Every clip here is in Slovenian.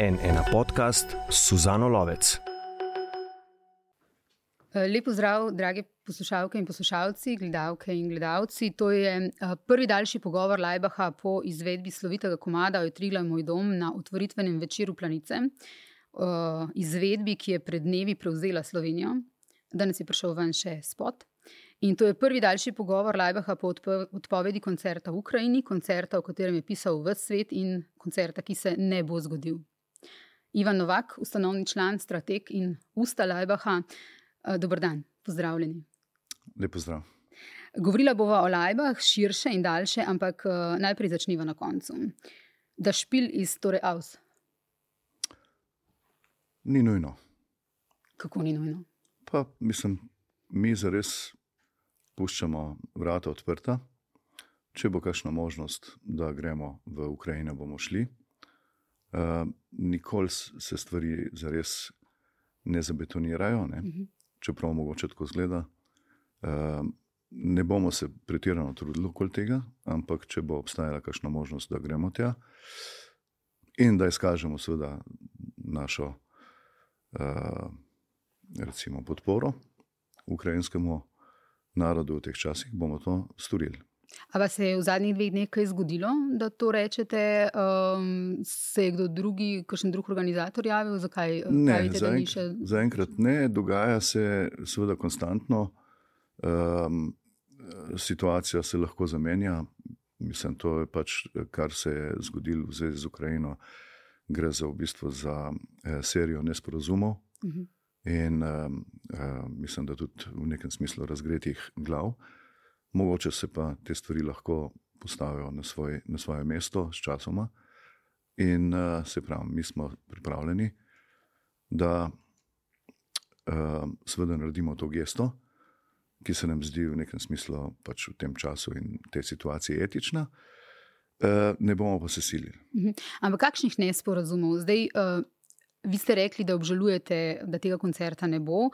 En ena podcast Suzano Lovec. Lepo zdrav, drage poslušalke in poslušalci, gledalke in gledalci. To je eh, prvi daljši pogovor Lajbaha po izvedbi slovitega komada Otrila moj dom na otvoritvenem večeru Planice. Eh, izvedbi, ki je pred dnevi prevzela Slovenijo. Danes je prišel ven še spot. In to je prvi daljši pogovor Lajbaha po odpovedi koncerta v Ukrajini, koncerta, o katerem je pisal v svet in koncerta, ki se ne bo zgodil. Ivan Novak, ustanovni član, strateg in usta Lajbaha, eh, dober dan, pozdravljeni. Lep pozdrav. Govorila bova o Lajbah, širše in daljše, ampak eh, najprej začniva na koncu. Da špil iz Tore Aus. Ni nujno. Kako ni nujno? Pa mislim, mi zares puščamo vrata odprta. Če bo kakšna možnost, da gremo v Ukrajino, bomo šli. Uh, nikoli se stvari zares ne zabetonirajo, ne? Uh -huh. čeprav mogoče tako zgleda. Uh, ne bomo se pretirano trudili okoli tega, ampak če bo obstajala kakšna možnost, da gremo tja in da izkažemo seveda našo uh, recimo, podporo ukrajinskemu narodu v teh časih, bomo to storili. Ali se je v zadnjih dveh dneh kaj zgodilo, da to rečete? Um, se je kdo drugi, kakšen drug organizator javil? Zakaj ne? Zaenkrat še... za ne, dogaja se seveda konstantno. Um, situacija se lahko zamenja. Mislim, to je pač, kar se je zgodilo v zvezi z Ukrajino. Gre za v bistvu za eh, serijo nesporazumov. Uh mhm. -huh. In uh, uh, mislim, da tudi v nekem smislu razgretih glav, mogoče se pa te stvari lahko postavijo na, svoj, na svoje mesto s časoma. In uh, se pravi, mi smo pripravljeni, da uh, seveda naredimo to gesto, ki se nam zdi v nekem smislu pač v tem času in tej situaciji etična. Uh, ne bomo pa se silili. Mhm. Ampak kakšnih nesporazumov? Zdaj, uh, Vi ste rekli, da obžalujete, da tega koncerta ne bo,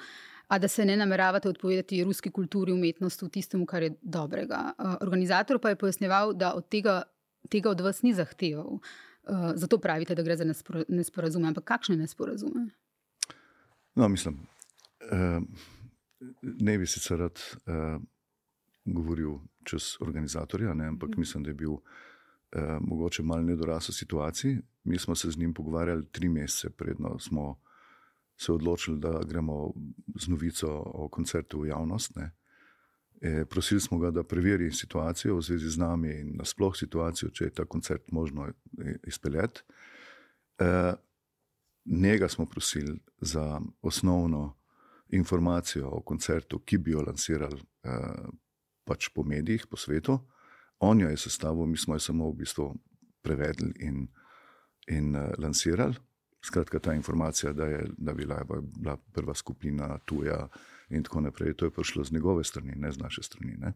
a da se ne nameravate odpovedati ruski kulturi, umetnosti, tistemu, kar je dobrega. Eh, organizator pa je pojasnjeval, da od tega, tega od vas ni zahteval. Eh, zato pravite, da gre za nesporazume. Ampak kakšne nesporazume? No, mislim, eh, ne bi sicer rad govoril čez organizatorja, ne, ampak mhm. mislim, da je bil mogoče malo nedorasel situaciji. Mi smo se z njim pogovarjali tri mesece, predno smo se odločili, da gremo z novico o koncertu v javnost. E, prosili smo ga, da preveri situacijo v zvezi z nami in nasploh situacijo, če je ta koncert možno izpeljati. E, njega smo prosili za osnovno informacijo o koncertu, ki bi jo lansirali e, pač po medijih, po svetu. On jo je sestavil, mi smo jo samo v bistvu prevedli in in uh, lansirali. Skratka, ta informacija, da je da bila, bila prva skupina tuja in tako naprej, to je prišlo z njegove strani, ne z naše strani. Ne?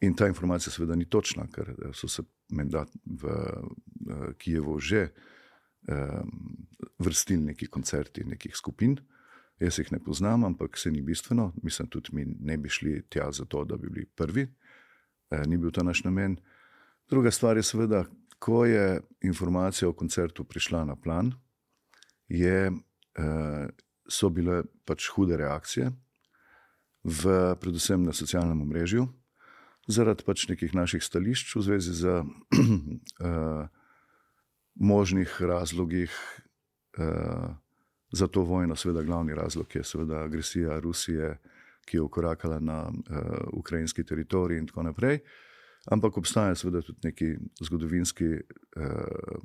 In ta informacija seveda ni točna, ker eh, so se menda v uh, Kijevu že um, vrstili neki koncerti nekih skupin. Jaz jih ne poznam, ampak se ni bistveno. Mislim, tudi mi ne bi šli tja zato, da bi bili prvi. E, ni bil to naš namen. Druga stvar je seveda, ko je informacija o koncertu prišla na plan, je, eh, so bile pač hude reakcije, v, predvsem na socialnem omrežju, zaradi pač nekih naših stališč v zvezi z uh, možnih razlogih uh, za to vojno. Seveda, glavni razlog je seveda agresija Rusije, ki je ukorakala na uh, ukrajinski teritorij in tako naprej. Ampak obstajajo seveda tudi neki zgodovinski, eh,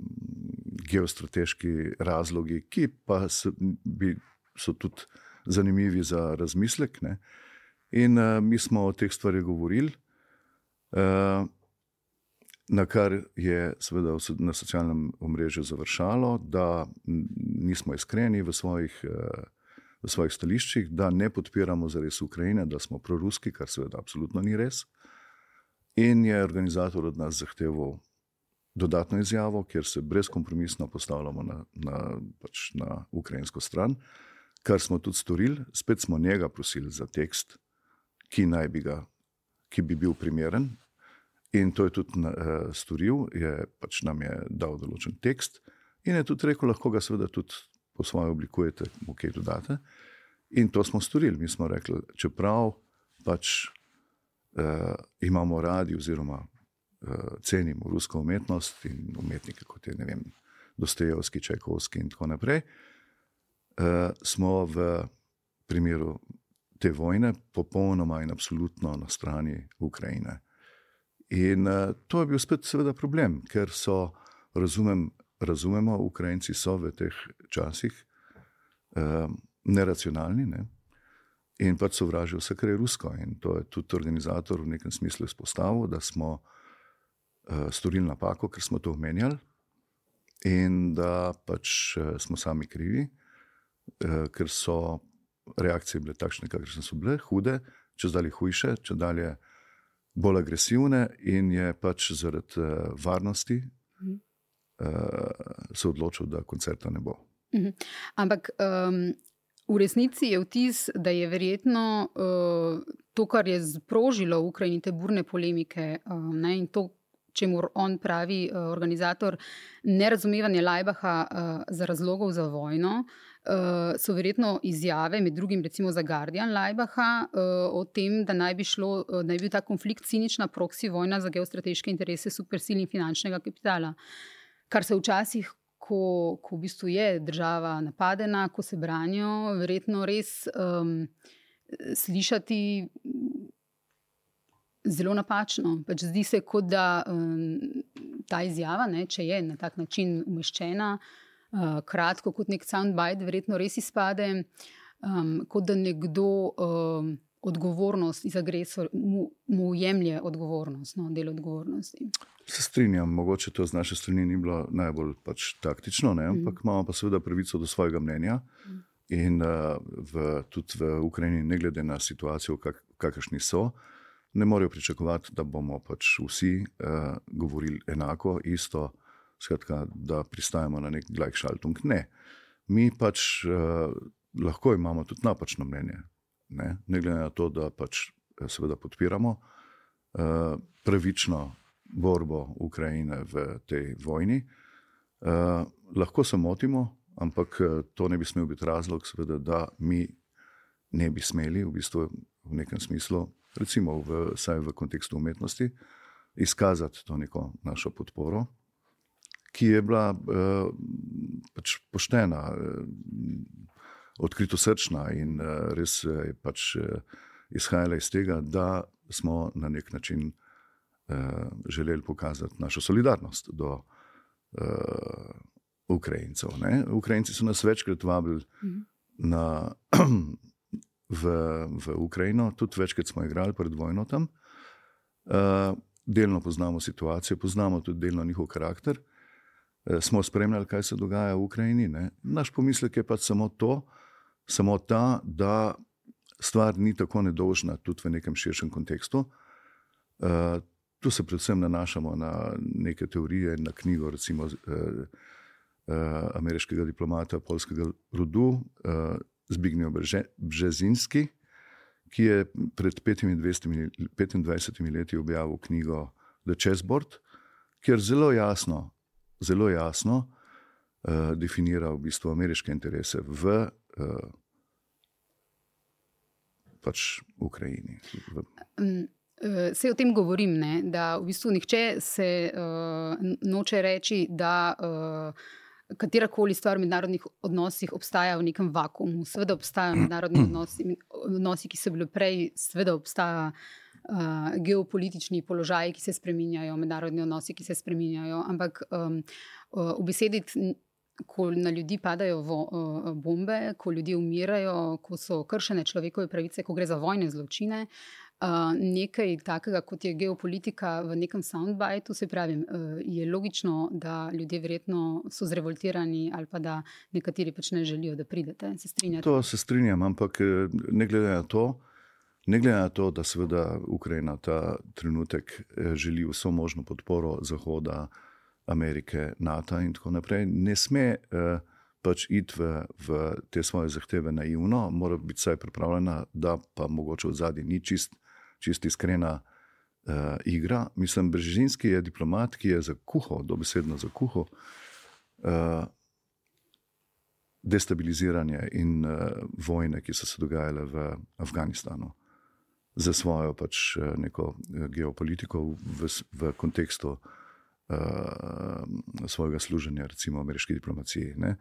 geostrateški razlogi, ki pa so, bi, so tudi zanimivi za razmislek. Ne? In eh, mi smo o teh stvarih govorili, eh, na kar je seveda na socialnem omrežju završalo, da nismo iskreni v svojih. Eh, V svojih stališčih, da ne podpiramo zares Ukrajine, da smo proruski, kar seveda absolutno ni res. In je organizator od nas zahteval dodatno izjavo, kjer se brezkompromisno postavljamo na, na, pač na ukrajinsko stran, kar smo tudi storili. Spet smo njega prosili za tekst, ki, bi, ga, ki bi bil primeren. In to je tudi uh, storil, je pač nam je dal določen tekst in je tudi rekel, lahko ga seveda tudi po svoje oblikujete, mu kaj dodate. In to smo storili. Mi smo rekli, čeprav pač imamo radi, oziroma uh, cenimo rusko umetnost in umetnike kot je vem, Dostojevski, Čajkovski in tako naprej, uh, smo v primeru te vojne popolnoma in absolutno na strani Ukrajine. In uh, to je bil spet, seveda, problem, ker so, razumem, razumemo, Ukrajinci so v teh časih uh, neracionalni ne? In pač sovražijo vse, kar je rusko. In to je tudi organizator v nekem smislu izpostavil, da smo uh, storili napako, ker smo to omenjali in da pač uh, smo sami krivi, uh, ker so reakcije bile takšne, kakršne so bile, hude, če zdaj hujše, če dalje bolj agresivne, in je pač zaradi uh, varnosti uh, se odločil, da koncerta ne bo. Mhm. Ampak um, v resnici je vtis, da je verjetno uh, to, kar je sprožilo v Ukrajini te burne polemike uh, ne, in to. Če mu on pravi, organizator, nerazumevanje Lajbaha za razlogov za vojno, uh, so verjetno izjave, med drugim recimo za Guardian Lajbaha, uh, o tem, da naj bi, šlo, uh, naj bi ta konflikt cinična proksi vojna za geostrateške interese supersil in finančnega kapitala. Kar se včasih, ko, ko v bistvu je država napadena, ko se branijo, verjetno res um, slišati. Zelo napačno. Pač zdi se, kot da um, ta izjava, ne, če je na tak način umeščena, uh, kratko, kot nek soundbite, verjetno res izpade, um, kot da nekdo um, odgovornost iz agresora, mu, mu jemlje odgovornost, no, del odgovornosti. Se strinjam, mogoče to z naše strani ni bilo najbolj pač taktično, ne? Mhm. ampak mm. imamo pa seveda pravico do svojega mnenja. Mm. In uh, v, tudi v Ukrajini, ne glede na situacijo, kak, kakršni so, ne morejo pričakovati, da bomo pač vsi uh, govorili enako, isto, skratka, da pristajamo na nek Gleichschaltung. Ne, mi pač uh, lahko imamo tudi napačno mnenje, ne, ne glede na to, da pač eh, seveda podpiramo uh, pravično borbo Ukrajine v tej vojni. Uh, lahko se motimo, ampak to ne bi smel biti razlog, seveda, da mi ne bi smeli v bistvu v nekem smislu, recimo v, v kontekstu umetnosti, izkazati to neko našo podporo ki je bila uh, pač poštena, uh, odkrito srčna in uh, res je pač, uh, izhajala iz tega, da smo na nek način uh, želeli pokazati našo solidarnost do uh, Ukrajincev. Ne? Ukrajinci so nas večkrat vabili mhm. na, v, v Ukrajino, tudi večkrat smo igrali pred vojno tam. Uh, delno poznamo situacijo, poznamo tudi delno njihov karakter. Eh, smo spremljali, kaj se dogaja v Ukrajini. Ne? Naš pomislek je pa samo to, samo ta, da stvar ni tako nedolžna, tudi v nekem širšem kontekstu. Uh, tu se predvsem nanašamo na neke teorije na knjigo, recimo uh, uh, ameriškega diplomata polskega rodu, uh, Zbigniew Brzezinski, ki je pred 25, 25 leti objavil knjigo The Chessboard, kjer zelo jasno zelo jasno uh, definira v bistvu ameriške interese v uh, pač Ukrajini. V... Um. Se o tem govorim, ne? da v bistvu nihče se uh, noče reči, da uh, katerakoli stvar v mednarodnih odnosih obstaja v nekem vakumu. Seveda obstajajo mednarodni odnosi, odnosi, ki so bili prej, seveda obstajajo uh, geopolitični položaji, ki se spremenjajo, mednarodni odnosi, ki se spremenjajo. Ampak um, uh, v besedi, ko na ljudi padajo vo, uh, bombe, ko ljudje umirajo, ko so kršene človekove pravice, ko gre za vojne zločine. Uh, nekaj takega, kot je geopolitika v nekem soundbiteu, se pravi, uh, je logično, da ljudje verjetno so zrevoltirani ali pa da nekateri pač ne želijo, da pridete. Se strinjate? To se strinjam, ampak ne glede na to, uh, Ne glede na to, da seveda Ukrajina ta trenutek eh, želi vso možno podporo Zahoda, Amerike, NATO in tako naprej, ne sme eh, pač iti v, v te svoje zahteve naivno, mora biti vsaj pripravljena, da pa mogoče v zadnji ni čist, čist iskrena uh, igra. Mislim, Brežinski je diplomat, ki je zakuhal, dobesedno zakuhal. Uh, Destabiliziranje in uh, vojne, ki so se dogajale v Afganistanu, za svojo pač neko geopolitiko v, v kontekstu uh, svojega služenja, recimo ameriški diplomaciji. Ne.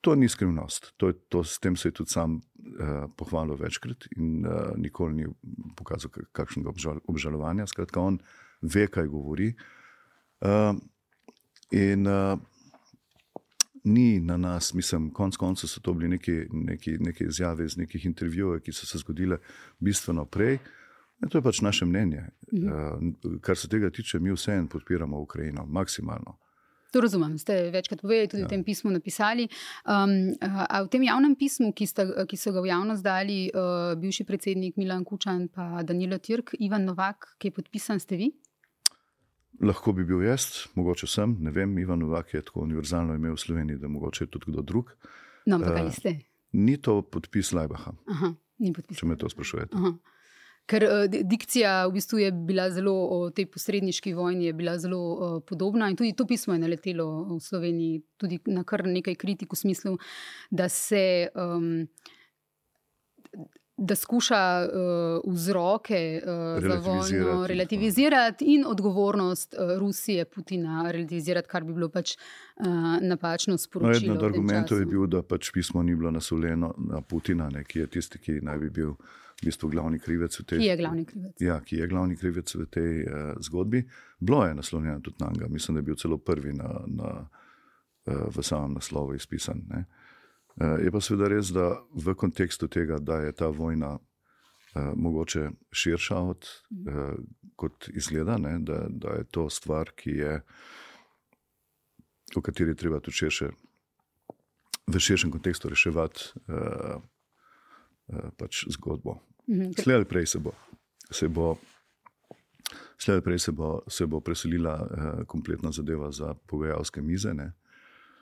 To ni skrivnost, to, to, s tem se je tudi sam uh, pohvalil večkrat in uh, nikoli ni pokazal kakšnega obžal, obžalovanja. Skratka, on ve, kaj govori. Uh, in uh, ni na nas, mislim, konec koncev so to bili neki, neki, neki izjave iz nekih intervjujev, ki so se zgodile bistveno prej. In to je pač naše mnenje. Mhm. Uh, kar se tega tiče, mi vseeno podpiramo Ukrajino, maksimalno. To razumem, ste večkrat povedali, tudi ja. v tem pismu napisali. Um, a v tem javnem pismu, ki, sta, ki so ga v javnost dali uh, bivši predsednik Milan Kučan in Danilo Tirk, Ivan Novak, ki je podpisan, ste vi? Lahko bi bil jaz, mogoče sem, ne vem. Ivan Novak je tako univerzalno ime v Sloveniji, da mogoče tudi kdo drug. No, ampak uh, ste? Ni to podpis Lajbaha. Aha, ni podpis. Če me to sprašujete. Aha. Ker uh, dikcija v bistvu je bila zelo, o tej posredniški vojni je bila zelo uh, podobna in tudi to pismo je naletelo v Sloveniji, tudi na kar nekaj kritik v smislu, da se. Um, Da skuša uh, vzroke uh, za vojno relativizirati in odgovornost uh, Rusije, Putina, relativizirati, kar bi bilo pač uh, napačno sporočilo. No, eden od argumentov je bil, da pač pismo ni bilo naslovljeno na Putina, ne, ki je tisti, ki naj bi bil uh, v bistvu glavni krivec v tej. Ki je glavni krivec. Ja, ki je glavni krivec v tej uh, zgodbi. Bilo je naslovljeno tudi na njega, mislim, da je bil celo prvi na, na, uh, v samem naslovu izpisan. Uh, je pa seveda res, da v kontekstu tega, da je ta vojna uh, mogoče širša od uh, kot izgleda, ne, da, da je to stvar, ki je, o kateri treba tudi širše. V širšem kontekstu reševati uh, Eh, pač zgodbo. Mhm. Slej ali prej se bo, se bo, slej prej se bo, se bo preselila uh, kompletna zadeva za pogajalske mize.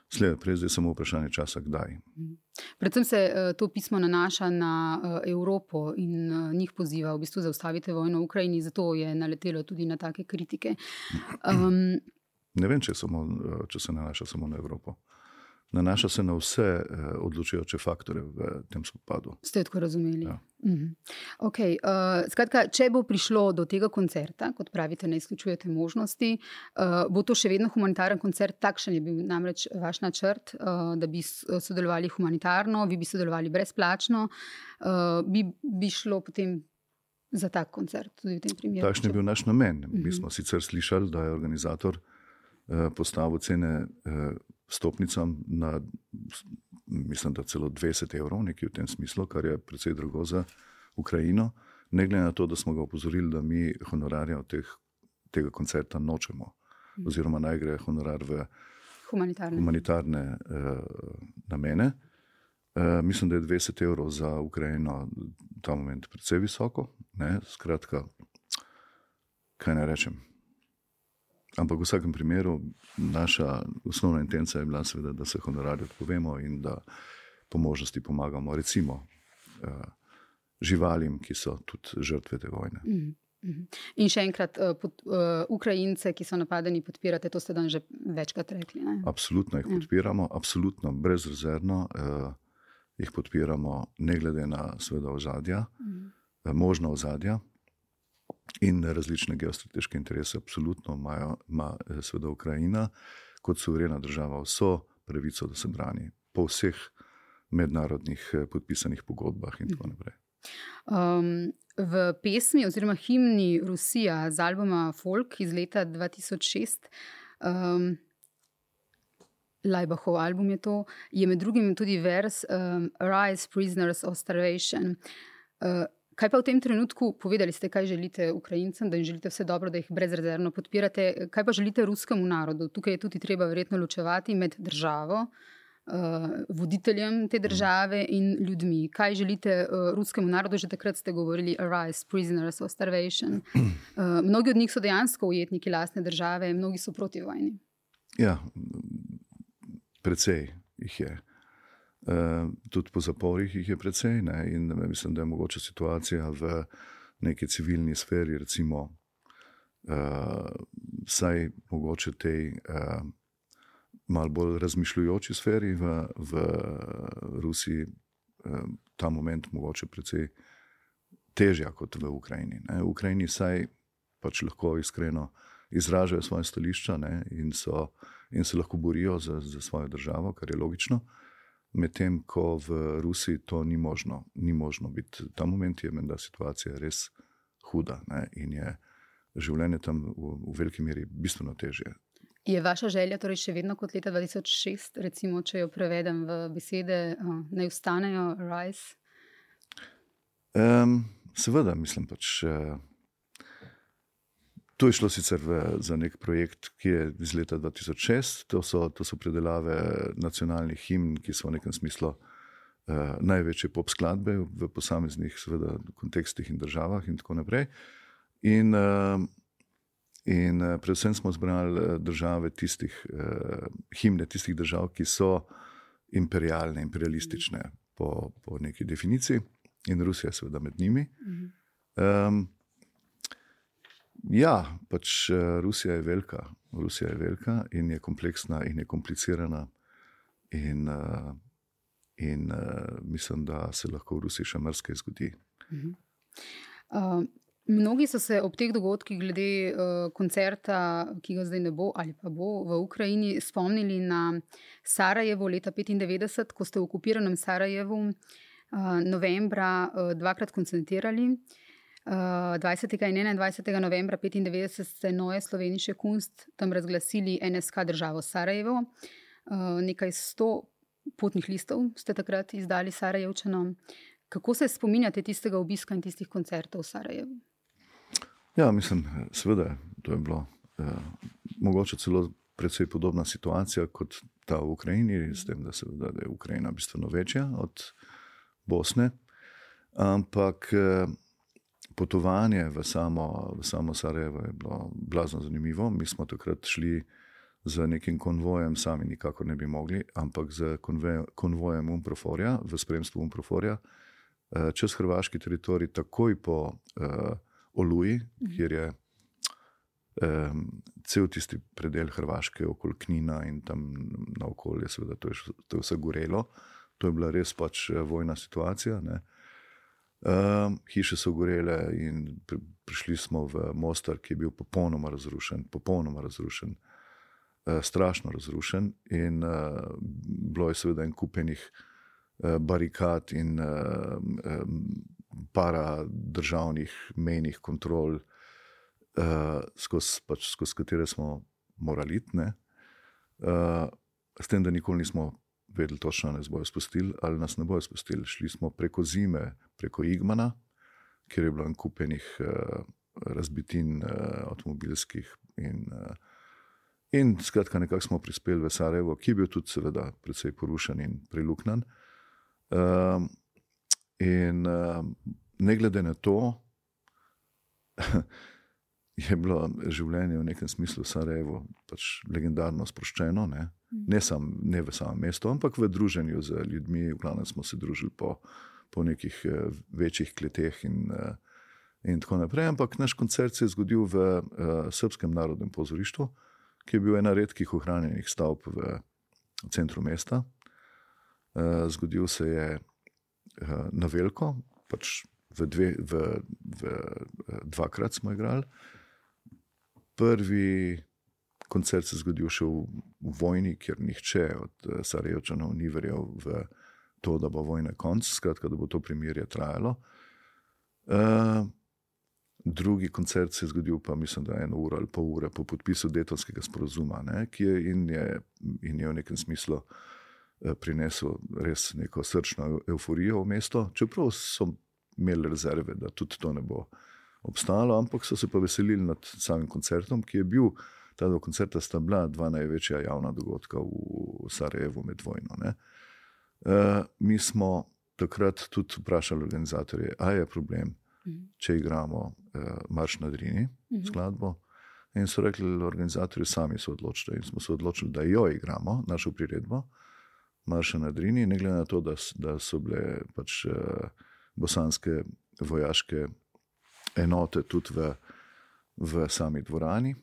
Slej ali prej, je samo vprašanje časa, kdaj. Mhm. Predvsem se uh, to pismo nanaša na uh, Evropo in uh, njih poziva, v bistvu, zaustavite vojno v Ukrajini, zato je naletelo tudi na take kritike. Um, ne vem, če, samo, če se nanaša samo na Evropo nanaša se na vse eh, odločujoče faktore v tem spopadu. Ste tako razumeli? Ja. Mhm. Okay, uh, skratka, če bo prišlo do tega koncerta, kot pravite, ne izključujete možnosti, uh, bo to še vedno humanitaren koncert, takšen je bil namreč vaš načrt, uh, da bi sodelovali humanitarno, vi bi sodelovali brezplačno, uh, bi, bi šlo potem. Za tak koncert, tudi v tem primeru. Takšen je bil naš namen. Mi uh mhm. -huh. smo sicer slišali, da je organizator eh, postavil cene eh, stopnicam na, mislim, da celo 20 evrov, nekaj v tem smislu, kar je precej drago za Ukrajino. Ne glede na to, da smo ga opozorili, da mi honorarja od teh, tega koncerta nočemo, mm. oziroma naj gre honorar v humanitarne, humanitarne uh, namene. Uh, mislim, da je 20 evrov za Ukrajino ta moment precej visoko. Ne? Skratka, kaj naj rečem. Ampak v vsakem primeru naša osnovna intenca je bila, seveda, da se honorarje odpovemo in da po možnosti pomagamo, recimo, uh, živalim, ki so tudi žrtve te vojne. Mm. In še enkrat, uh, pod, uh, Ukrajince, ki so napadeni, podpirate, to ste dan že večkrat rekli. Ne? Absolutno jih ja. podpiramo, absolutno brezrezervno uh, jih podpiramo, ne glede na seveda ozadja, mm -hmm. uh, možno ozadja in različne geostrateške interese, absolutno imajo, ima eh, seveda Ukrajina kot suverena država vso pravico, da se brani po vseh mednarodnih eh, podpisanih pogodbah in tako naprej. Um, v pesmi oziroma himni Rusija z albuma Folk iz leta 2006. Um, Lajbahov album je to, je med drugim tudi vers um, Rise, Prisoners of Starvation. Uh, Kaj pa v tem trenutku povedali ste, kaj želite Ukrajincem, da jim želite vse dobro, da jih brezrezervno podpirate? Kaj pa želite ruskemu narodu? Tukaj je tudi treba verjetno ločevati med državo, uh, voditeljem te države in ljudmi. Kaj želite uh, ruskemu narodu? Že takrat ste govorili, arise, prisoners of starvation. Uh, mnogi od njih so dejansko ujetniki lastne države, mnogi so proti vojni. Ja, precej jih je. Uh, tudi po zaporih jih je precej, ne? in mislim, da je mogoče situacija v neki civilni sferi, recimo uh, saj mogoče tej uh, malo bolj razmišljujoči sferi v, v Rusiji uh, ta moment mogoče precej težja kot v Ukrajini. Ne. V Ukrajini saj pač lahko iskreno izražajo svoje stališča ne, in, so, in se lahko borijo za, za svojo državo, kar je logično. Medtem ko v Rusiji to ni možno, ni možno biti. Ta moment je menda situacija res huda ne, in je življenje tam v, v veliki meri bistveno težje. Je vaša želja torej še vedno kot leta 2006, recimo, če jo prevedem v besede, uh, naj ustanejo, rise? Um, seveda, mislim pač. Uh, To je šlo sicer v, za nek projekt, ki je iz leta 2006, to so, to so predelave nacionalnih himn, ki so v nekem smislu uh, največje pop skladbe v posameznih seveda, kontekstih in državah, in tako naprej. In, uh, in uh, predvsem smo zbrali države tistih, uh, himne tistih držav, ki so imperialne, imperialistične po, po neki definiciji, in Rusija seveda med njimi. Um, Ja, pač eh, Rusija je velika, Rusija je velika in je kompleksna in je komplicirana. In, uh, in uh, mislim, da se lahko v Rusiji še marsikaj zgodi. Uh, mnogi so se ob teh dogodkih, glede uh, koncerta, ki ga zdaj ne bo ali pa bo v Ukrajini, spomnili na Sarajevo leta 1995, ko ste v okupiranem Sarajevu uh, novembra uh, dvakrat koncentrirali. Uh, 20. in 21. novembra 1995 ste Noe Sloveniše Kunst tam razglasili NSK državo Sarajevo. Nekaj sto potnih listov ste takrat izdali Sarajevčanom. Kako se spominjate tistega obiska in tistih koncertov v Sarajevu? Ja, mislim, seveda, to je bilo eh, mogoče celo precej podobna situacija kot ta v Ukrajini, s tem, da, seveda, da je Ukrajina bistveno večja od Bosne. Ampak eh, potovanje v samo, v samo Sarajevo je bilo blazno zanimivo. Mi smo takrat šli z nekim konvojem, sami nikakor ne bi mogli, ampak z konvojem Umproforja, v spremstvu Umproforja, eh, čez hrvaški teritorij, takoj po uh, Oluji, kjer je um, cel tisti predel Hrvaške, okoli Knina in tam na okolje, seveda, to je, to je vse gorelo. To je bila res pač eh, vojna situacija. Ne. Um, hiše so gorele, in pri, prišli smo v Mostar, ki je bil popolnoma razrušen, popolnoma razrušen, uh, strašno razrušen. In uh, bilo je seveda en kupenih uh, barikad in uh, um, para državnih menih kontrol, uh, skozi pač, skoz katere smo morali iti. Uh, s tem, da nikoli nismo vedeli točno, da nas bojo spustili ali nas ne bojo spustili. Šli smo preko zime, preko Igmana, kjer je bilo en kupenih uh, razbitin uh, avtomobilskih. In, uh, in skratka, nekako smo prispeli v Sarajevo, ki je bil tudi, seveda, precej porušen in priluknjen. Uh, in uh, ne glede na to, je bilo življenje v nekem smislu v Sarajevu pač legendarno sproščeno. Ne. Ne, sam, ne v samem mestu, ampak v druženju z ljudmi. V glavnem smo se družili po, po nekih uh, večjih kleteh in, uh, in tako naprej. Ampak naš koncert se je zgodil v uh, Srpskem narodnem pozorišču, ki je bil ena redkih ohranjenih stavb v centru mesta. Uh, zgodil se je uh, na veliko, pač v dve, v, v, v, dvakrat smo igrali prvi koncert se zgodil še v, v vojni, kjer nihče od uh, Sarajevčanov ni verjel v to, da bo vojna konc, skratka, da bo to primirje trajalo. Uh, drugi koncert se je zgodil, pa mislim, da eno uro ali pol ure po podpisu Daytonskega sporozuma, ne, ki je in, je in je v nekem smislu uh, prinesel res neko srčno euforijo v mesto, čeprav so imeli rezerve, da tudi to ne bo obstalo, ampak so se pa veselili nad samim koncertom, ki je bil. Ta dva koncerta sta bila dva največja javna dogodka v Sarajevu med vojno. Uh, mi smo takrat tudi vprašali organizatorje, ali je problem, mhm. če igramo uh, Marš na Drini, mhm. skladbo. In so rekli, organizatorji sami so odločili. In smo se odločili, da jo igramo, našo priredbo, Marš na Drini, ne glede na to, da, da so bile pač uh, bosanske vojaške enote tudi v, v sami dvorani.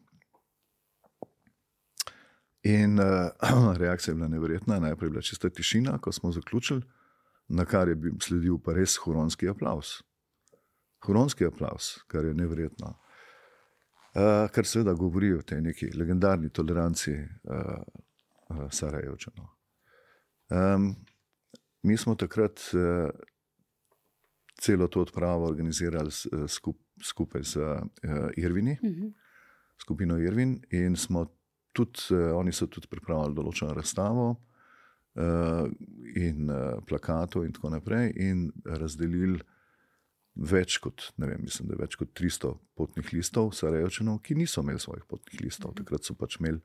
In uh, reakcija je bila nevrjetna. Najprej je bila čista tišina, ko smo zaključili, na kar je sledil pa res huronski aplaus. Huronski aplaus, kar je nevrjetno. Uh, kar seveda govori o tej neki legendarni toleranci uh, uh, Sarajevčanov. Um, mi smo takrat uh, celo to odpravo organizirali skup, skupaj z uh, Irvini, uh mhm. -huh. skupino Irvin, in smo tudi, uh, oni so tudi pripravili določeno razstavo uh, in uh, plakatov, in tako naprej, in razdelili več kot, ne vem, mislim, da je več kot 300 potnih listov, Sarajevčanov, ki niso imeli svojih potnih listov. Uh mhm. Takrat so pač imeli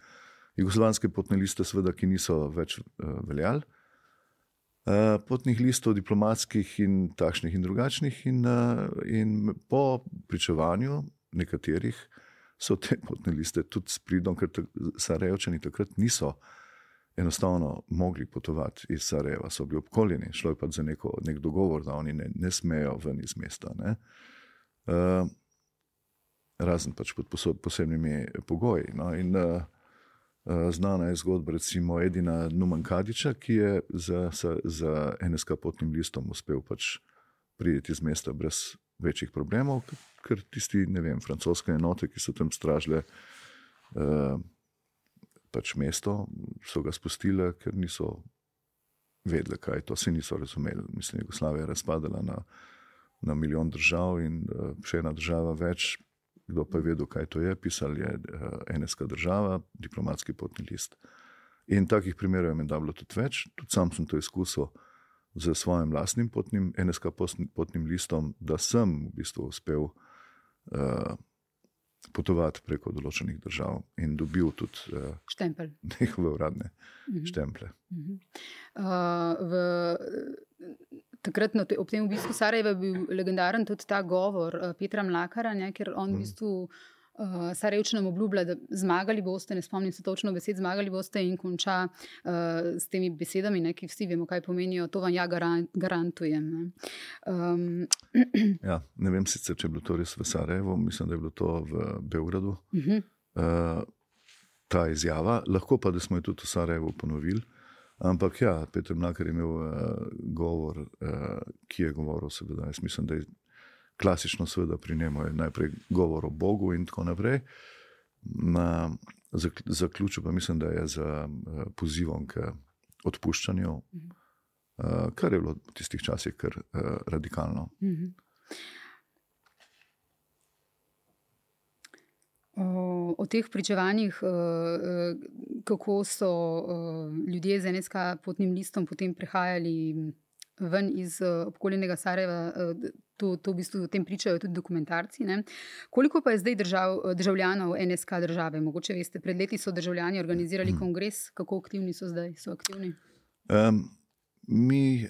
jugoslovanske potne liste, seveda, ki niso več uh, veljali. Eh, potnih listov, diplomatskih in takšnih in drugačnih. In, uh, in po pričevanju nekaterih so te potne liste tudi s pridom, ker Sarajevčani takrat niso enostavno mogli potovati iz Sarajeva, so bili obkoljeni, šlo je pa za neko, nek dogovor, da oni ne, ne smejo ven iz mesta. Uh, razen pač pod posebnimi pogoji. No? In, uh, znana je zgodba, recimo Edina Numankadiča, ki je za, za, za NSK potnim listom uspel pač priti iz mesta brez večjih problemov, ker tisti, ne vem, francoske enote, ki so tam stražile uh, pač mesto, so ga spustile, ker niso vedeli, kaj to, vsi niso razumeli. Mislim, Jugoslavija je razpadala na, na milijon držav in uh, še ena država več kdo pa je vedel, kaj to je, pisal je uh, NSK država, diplomatski potni list. In takih primerov je menda bilo tudi več, tudi sam sem to izkusil z svojim vlastnim potnim, NSK potnim listom, da sem v bistvu uspel uh, potovati preko določenih držav in dobil tudi uh, štempelj. Njihove uradne uh mhm. -huh. štemple. Uh -huh. uh, v, takrat no, ob tem obisku Sarajeva je bil legendaren tudi ta govor uh, Petra Mlakara, ne, ker on mm. v bistvu uh, Sarajevčanom obljublja, da zmagali boste, ne spomnim se točno besed, zmagali boste in konča uh, s temi besedami, ne, ki vsi vemo, kaj pomenijo, to vam ja garan, garantujem. Ne. Um, ja, ne vem sicer, če je bilo to res v Sarajevu, mislim, da je bilo to v Beogradu. Uh -huh. uh, Ta izjava, lahko pa, da smo jo tudi v Sarajevu ponovili. Ampak ja, Petr Mlaker je imel uh, govor, uh, ki je govoril, seveda, jaz mislim, da je klasično, seveda, pri njemu je najprej govor o Bogu in tako naprej. Na zaključku pa mislim, da je z uh, pozivom k odpuščanju, uh, kar je bilo v tistih časih kar uh, radikalno. -hmm. O, o teh pričevanjih, eh, eh, kako so eh, ljudje z NSK potnim listom potem prehajali ven iz obkoljenega Sarajeva, to, to v bistvu o tem pričajo tudi dokumentarci. Ne? Koliko pa je zdaj držav, državljanov NSK države? Mogoče veste, pred leti so državljani organizirali hmm. kongres, kako aktivni so zdaj? So aktivni? Um, mi,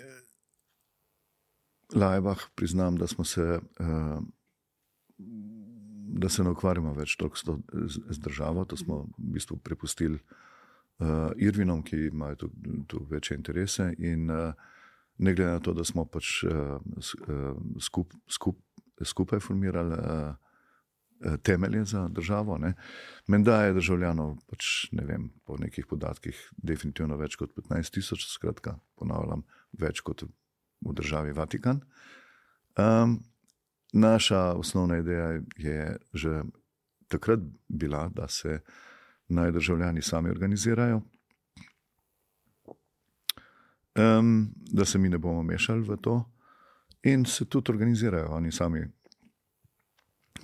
Lajbah, priznam, da smo se. Uh, da se ne ukvarjamo več toliko z, z državo. To smo v bistvu prepustili uh, Irvinom, ki imajo tu, tu večje interese. In uh, ne glede na to, da smo pač uh, skup, skup, skupaj formirali uh, temelje za državo, menda je državljanov, pač, ne vem, po nekih podatkih, definitivno več kot 15 tisoč, skratka, ponavljam, več kot v državi Vatikan. Um, Naša osnovna ideja je že takrat bila, da se naj državljani sami organizirajo, um, da se mi ne bomo mešali v to, in se tudi organizirajo. Oni sami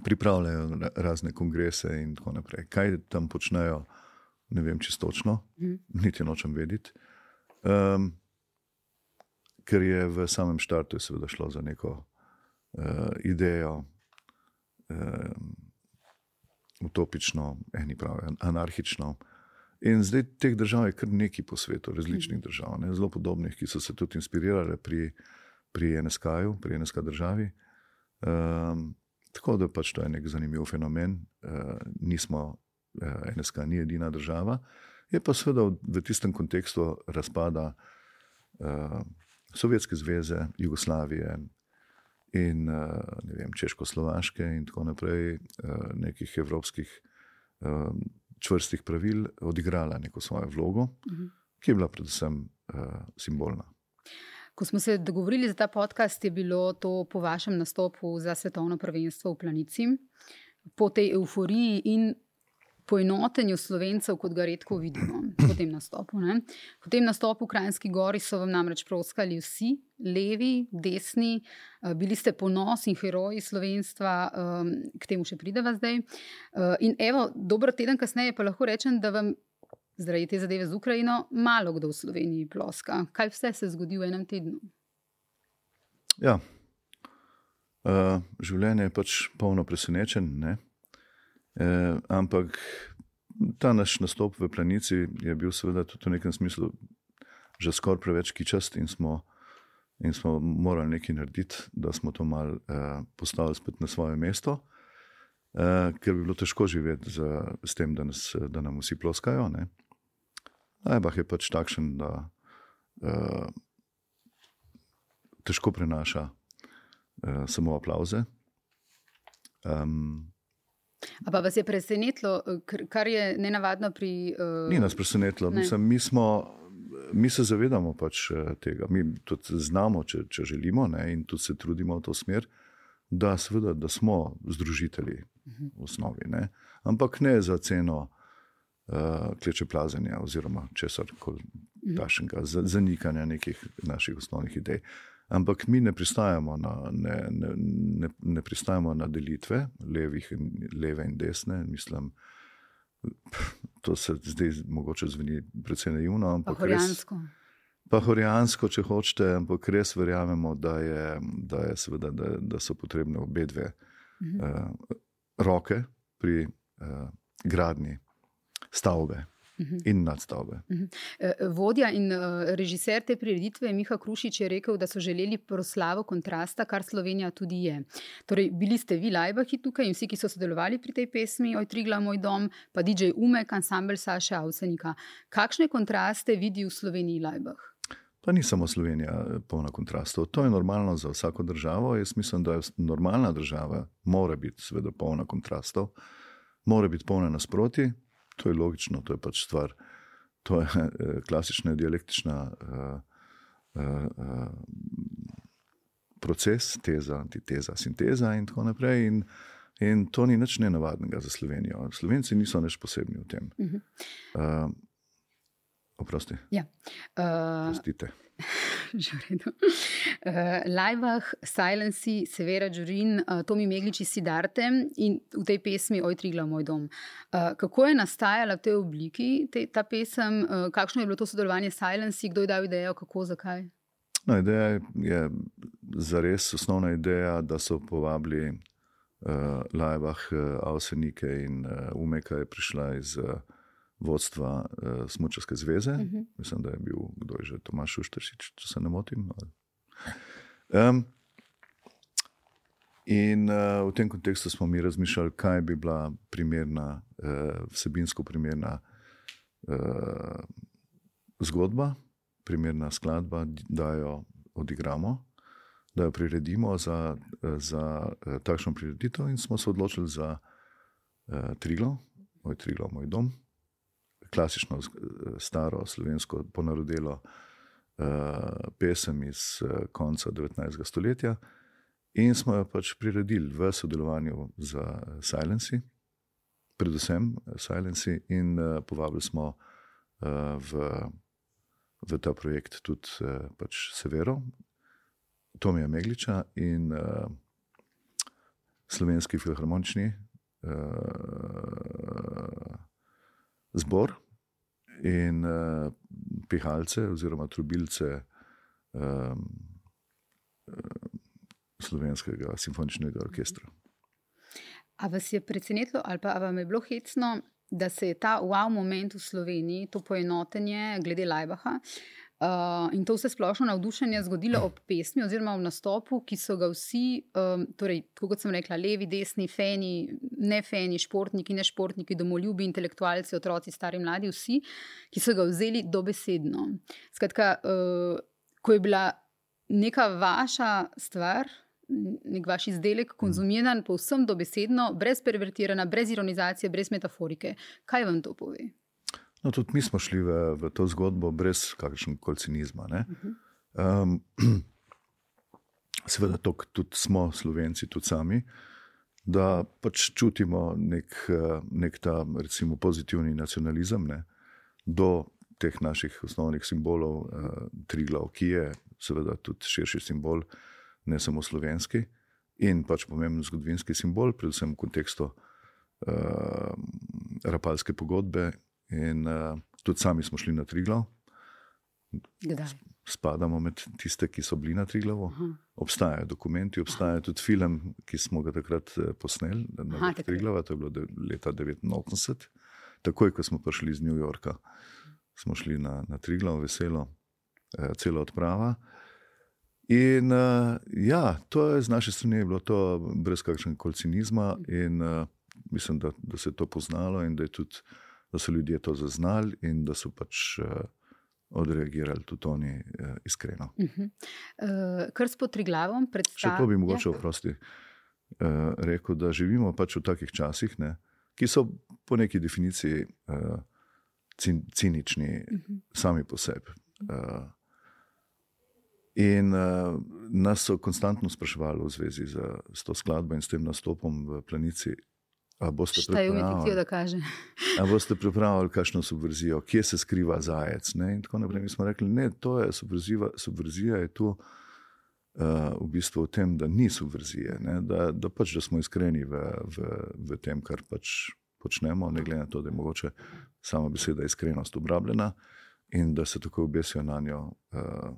pripravljajo razne kongrese in tako naprej. Kaj tam počnejo, ne vem čistočno, mm. niti nočem vedeti. Um, ker je v samem štartu, seveda, šlo za neko uh, idejo, um, utopično, eni pravijo, anarhično. In zdaj teh držav je kar nekaj po svetu, različnih mhm. držav, ne, zelo podobnih, ki so se tudi inspirirale pri, pri NSK-ju, pri NSK državi. Um, tako da pač to je nek zanimiv fenomen. Uh, nismo, uh, NSK ni edina država, je pa seveda v, v tistem kontekstu razpada uh, Sovjetske zveze, Jugoslavije, in vem, češko-slovaške, in tako naprej, nekih evropskih čvrstih pravil, odigrala neko svojo vlogo, mhm. ki je bila predvsem simbolna. Ko smo se dogovorili za ta podcast, je bilo to po vašem nastopu za svetovno prvenstvo v Planici, po tej euforiji in poenotenju slovencev, kot ga redko vidimo po tem nastopu. Ne? Po tem nastopu v Krajinski gori so vam namreč proskali vsi, levi, desni, eh, bili ste ponos in heroji slovenstva, ehm, k temu še prideva zdaj. Eh, in evo, dobro teden kasneje pa lahko rečem, da vam. Zaradi te zadeve z Ukrajino, malo kdo v Sloveniji ploska. Kaj vse se zgodi v enem tednu? Ja, uh, življenje je pač polno presenečenj. Eh, ampak ta naš nastop v Planici je bil, seveda, tudi v nekem smislu že skoraj preveč kičast in smo, in smo morali nekaj narediti, da smo to mal eh, postavili spet na svoje mesto, eh, ker bi bilo težko živeti z, z tem, da, nas, da nam vsi ploskajo. Najbah je pač takšen, da eh, težko prenaša eh, samo aplauze. Um, Ampak vas je presenetilo, eh, kar je nenavadno pri. Uh... Ni nas presenetilo. Ne. Mislim, mi, smo, mi se zavedamo pač eh, tega. Mi tudi znamo, če, če želimo, ne, in tudi se trudimo v to smer, da, seveda, da smo združitelji -huh. v osnovi. Ne. Ampak ne za ceno uh, kleče plazenja oziroma česar koli takšnega, zanikanja nekih naših osnovnih idej. Uh, Ampak mi ne pristajamo na, ne, ne, ne, ne pristajamo na delitve, in, leve in desne. Mislim, to se zdaj mogoče zveni precej naivno. Ampak horijansko. Pa horijansko, če hočete, ampak res verjamemo, da, je, da, je seveda, da, da so potrebne obe dve mhm. uh, roke pri uh, gradnji stavbe. -huh. Mhm. in nadstavbe. Uh -huh. Vodja in uh, režiser te prireditve, Miha Krušič, je rekel, da so želeli proslavo kontrasta, kar Slovenija tudi je. Torej, bili ste vi, Lajbahi, tukaj in vsi, ki so sodelovali pri tej pesmi, Oj, Trigla, moj dom, pa DJ Umek, ansambl Saša Avsenika. Kakšne kontraste vidi v Sloveniji Lajbah? Pa ni samo Slovenija polna kontrastov. To je normalno za vsako državo. Jaz mislim, da je normalna država, mora biti, seveda, polna kontrastov, mora biti polna nasproti, To je logično, to je pač stvar. To je eh, klasična dialektična uh, uh, uh, proces, teza, antiteza, sinteza in tako naprej. In, in to ni nič nenavadnega za Slovenijo. Slovenci niso nič posebni v tem. Uh, oprosti. Ja. Uh, Že v redu. Uh, Lajbah, Silenci, Severa Džurin, uh, Tomi Megliči, Sidarte in v tej pesmi Oj, Trigla, moj dom. Uh, kako je nastajala v tej obliki te, ta pesem, uh, kakšno je bilo to sodelovanje s Silenci, kdo je dal idejo, kako, zakaj? No, ideja je za res osnovna ideja, da so povabili uh, Lajbah, uh, Avsenike in uh, Umeka je prišla iz. Uh, vodstva uh, Smučarske zveze, uh mhm. -huh. mislim, da je bil kdo je že Tomaš Uštršič, če se ne motim. Um, in uh, v tem kontekstu smo mi razmišljali, kaj bi bila primerna, uh, vsebinsko primerna uh, zgodba, primerna skladba, da jo odigramo. Da jo priredimo za, za takšno prireditev, in smo se odločili za uh, Triglo, moj Triglo, moj dom, klasično, staro slovensko ponarodelo uh, pesem iz uh, konca 19. stoletja. In smo jo pač priredili v sodelovanju z Silenci, predvsem Silenci, in uh, povabili smo uh, v, v ta projekt tudi uh, pač Severo, Tomija Megliča in uh, slovenski filharmonični. Uh, zbor in uh, pihalce oziroma trubilce um, slovenskega simfoničnega orkestra. A vas je presenetilo ali pa vam je bilo hecno, da se je ta wow moment v Sloveniji, to poenotenje glede Lajbaha, uh, Uh, in to vse splošno navdušenje zgodilo ob pesmi oziroma ob nastopu, ki so ga vsi, um, torej, kot sem rekla, levi, desni, feni, ne feni, športniki, ne športniki, domoljubi, intelektualci, otroci, stari, mladi, vsi, ki so ga vzeli dobesedno. Skratka, uh, ko je bila neka vaša stvar, nek vaš izdelek konzumiran povsem dobesedno, brez pervertiranja, brez ironizacije, brez metaforike. Kaj vam to pove? No, tudi mi smo šli v, v to zgodbo brez kakršnega koli cinizma. Um, seveda, to tudi smo, slovenci, tudi sami, da pač čutimo nek, nek ta recimo, pozitivni nacionalizem ne, do teh naših osnovnih simbolov, uh, Triglav, ki je seveda tudi širši simbol, ne samo slovenski in pač pomemben zgodovinski simbol, predvsem v kontekstu uh, Rapalske pogodbe. In uh, tudi sami smo šli na Triglav. Kdaj? Spadamo med tiste, ki so bili na Triglavu. Obstajajo dokumenti, obstaja tudi film, ki smo ga takrat posneli na Triglavu, to je bilo leta 1989, takoj, ko smo prišli iz New Yorka. Smo šli na, na Triglav, veselo, eh, celo odprava. In uh, ja, to je z naše strani bilo to brez kakršnega koli cinizma, in uh, mislim, da, da se je to poznalo, in da, tudi, da so ljudje to zaznali, in da so pač uh, odreagirali tudi oni uh, iskreno. Uh -huh. uh, kar s potriglavom predstavlja. Če to bi mogoče ja. vprosti uh, rekel, da živimo pač v takih časih, ne, ki so po neki definiciji uh, cin, cinični, uh -huh. sami po sebi. Uh, In uh, nas so konstantno spraševali v zvezi z, z to skladbo in s tem nastopom v planici. Ali boste pripravili kakšno subverzijo, kje se skriva zajec? Ne? In tako naprej. Mi smo rekli, da je subverzija je tu uh, v bistvu v tem, da ni subverzije, da, da, pač, da smo iskreni v, v, v tem, kar pač počnemo, ne glede na to, da je mogoče sama beseda iskrenost obrabljena in da se tako obesijo na njo. Uh,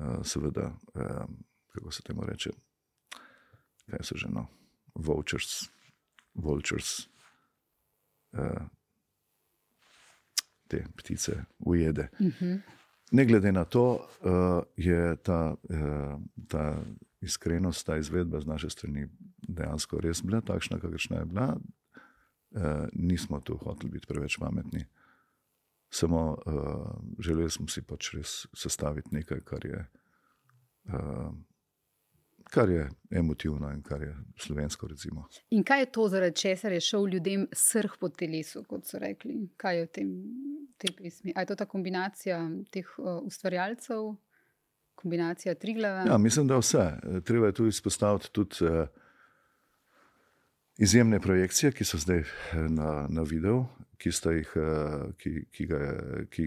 Eh, seveda, eh, kako se temu reče, kaj so že no, vultures, vultures eh, te ptice ujede. Mhm. Ne glede na to, je ta, ta iskrenost, ta izvedba z naše strani dejansko res bila takšna, kakršna je bila. Nismo tu hoteli biti preveč pametni. Samo uh, želeli smo si pač res sestaviti nekaj, kar je, uh, kar je emotivno in kar je slovensko. Recimo. In kaj je to, zaradi česar je šel ljudem srh po telesu, kot so rekli? Kaj je v tem, tej pesmi? Ali je to ta kombinacija teh uh, ustvarjalcev, kombinacija triglava? Ja, mislim, da vse. Treba je tu izpostaviti tudi. Uh, Izjemne projekcije, ki so zdaj na, na videu, ki sta jih, eh, ki, ki ga, ki,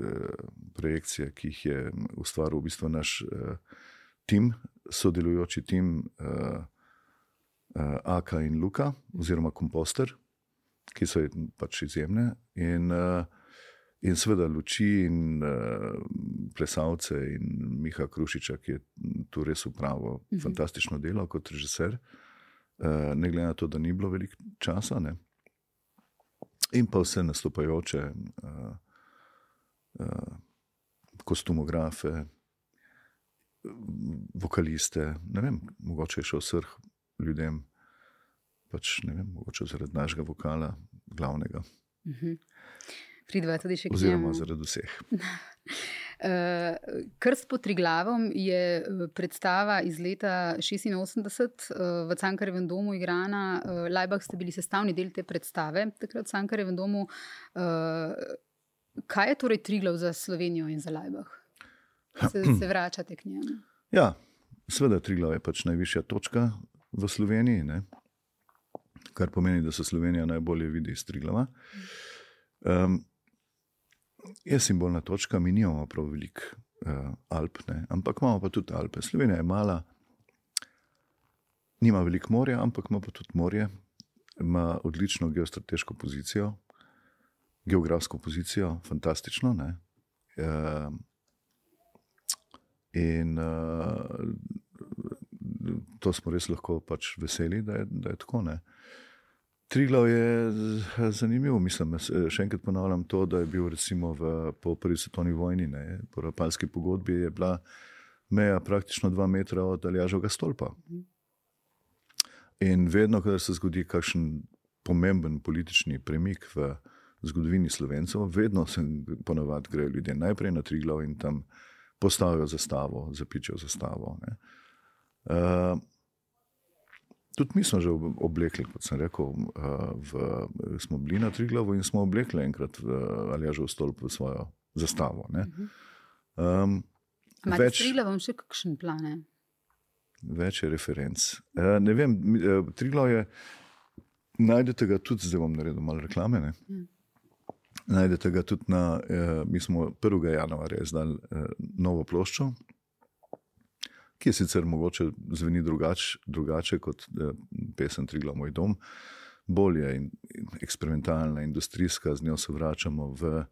eh, projekcije, ki jih je ustvaril v bistvu naš uh, tim, sodelujoči tim uh, uh, Aka in Luka, oziroma komposter, ki so pač izjemne. In, uh, in seveda luči in uh, plesalce in Miha Krušiča, ki je tu res upravil mhm. fantastično delo kot režiser. Uh, ne glede na to, da ni bilo veliko časa, ne in pa vse nastopajoče, uh, uh, kostumografe, vokaliste. Ne vem, mogoče je šel srh ljudem, pač ne vem, mogoče zaradi našega vokala, glavnega. Uh mhm. -huh. Pridva tudi še kaj. Oziroma zaradi vseh. Uh, Krst pod Triglavom je eh, predstava iz leta 86 uh, v Cankarjevem domu igrana. Uh, Lajbah ste bili sestavni del te predstave, takrat v Cankarjevem domu. Uh, kaj je torej Triglav za Slovenijo in za Lajbah? Se, se vračate k njemu? Ja, seveda Triglav je pač najvišja točka v Sloveniji, ne? kar pomeni, da se Slovenija najbolje vidi iz Triglava. Um, je simbolna točka, mi nimamo prav veliko uh, Alp, ne? ampak imamo pa tudi Alpe. Slovenija je mala, nima veliko morja, ampak ima pa tudi morje, ima odlično geostrateško pozicijo, geografsko pozicijo, fantastično. Uh, in uh, to smo res lahko pač veseli, da je, da je tako. Ne? Triglav je zanimiv. Mislim, še enkrat ponavljam to, da je bil recimo v, po prvi svetovni vojni, ne, po Rapalski pogodbi, je bila meja praktično dva metra od Aljažovega stolpa. In vedno, ko se zgodi kakšen pomemben politični premik v zgodovini Slovencev, vedno se ponovadi grejo ljudje najprej na Triglav in tam postavijo zastavo, zapičijo zastavo. Ne. Uh, tudi mi smo že oblekli, kot sem rekel, uh, v, smo bili na Triglavu in smo oblekli enkrat ali že v stolp v svojo zastavo. Um, Ampak več... Triglavom še kakšen plan? Več je referenc. Uh, ne vem, uh, Triglav je, najdete ga tudi, zdaj bom naredil malo reklame. Mm. Najdete ga tudi na, uh, mi smo 1. januarja izdali uh, novo ploščo, ki je sicer mogoče zveni drugač, drugače kot uh, pesem Trigla Moj dom, bolje in, in eksperimentalna, industrijska, z njo se vračamo v,